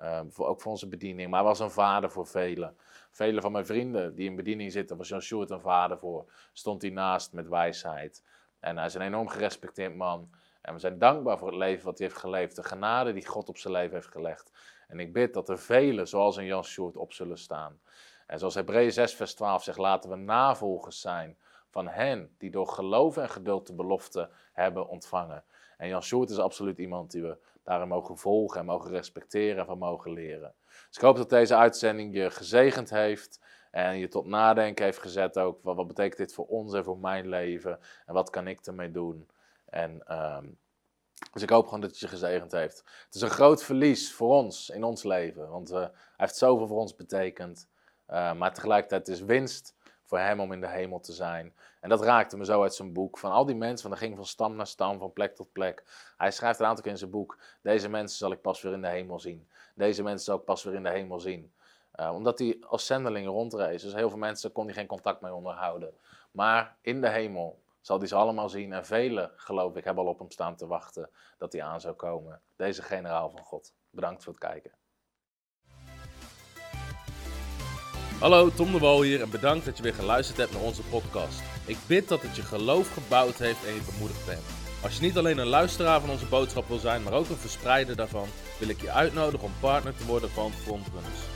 Um, voor, ook voor onze bediening. Maar hij was een vader voor velen. Vele van mijn vrienden die in bediening zitten, was Jan Sjoerd een vader voor. Stond hij naast met wijsheid. En hij is een enorm gerespecteerd man. En we zijn dankbaar voor het leven wat hij heeft geleefd. De genade die God op zijn leven heeft gelegd. En ik bid dat er velen, zoals een Jan Sjoerd, op zullen staan. En zoals Hebreeën 6, vers 12 zegt, laten we navolgers zijn van hen die door geloof en geduld de belofte hebben ontvangen. En Jan Sjoerd is absoluut iemand die we daarin mogen volgen en mogen respecteren en van mogen leren. Dus ik hoop dat deze uitzending je gezegend heeft en je tot nadenken heeft gezet ook. Wat, betekent dit voor ons en voor mijn leven en wat kan ik ermee doen? En um, dus ik hoop gewoon dat het je gezegend heeft. Het is een groot verlies voor ons in ons leven, want uh, hij heeft zoveel voor ons betekend. Uh, maar tegelijkertijd is winst voor hem om in de hemel te zijn. En dat raakte me zo uit zijn boek. Van al die mensen, van hij ging van stam naar stam, van plek tot plek. Hij schrijft een aantal keer in zijn boek: Deze mensen zal ik pas weer in de hemel zien. Deze mensen zal ik pas weer in de hemel zien. Uh, omdat hij als zendeling rondreed. Dus heel veel mensen kon hij geen contact mee onderhouden. Maar in de hemel zal hij ze allemaal zien. En velen, geloof ik, hebben al op hem staan te wachten dat hij aan zou komen. Deze generaal van God. Bedankt voor het kijken. Hallo, Tom de Wol hier en bedankt dat je weer geluisterd hebt naar onze podcast. Ik bid dat het je geloof gebouwd heeft en je bemoedigd bent. Als je niet alleen een luisteraar van onze boodschap wil zijn, maar ook een verspreider daarvan, wil ik je uitnodigen om partner te worden van Frontrunners.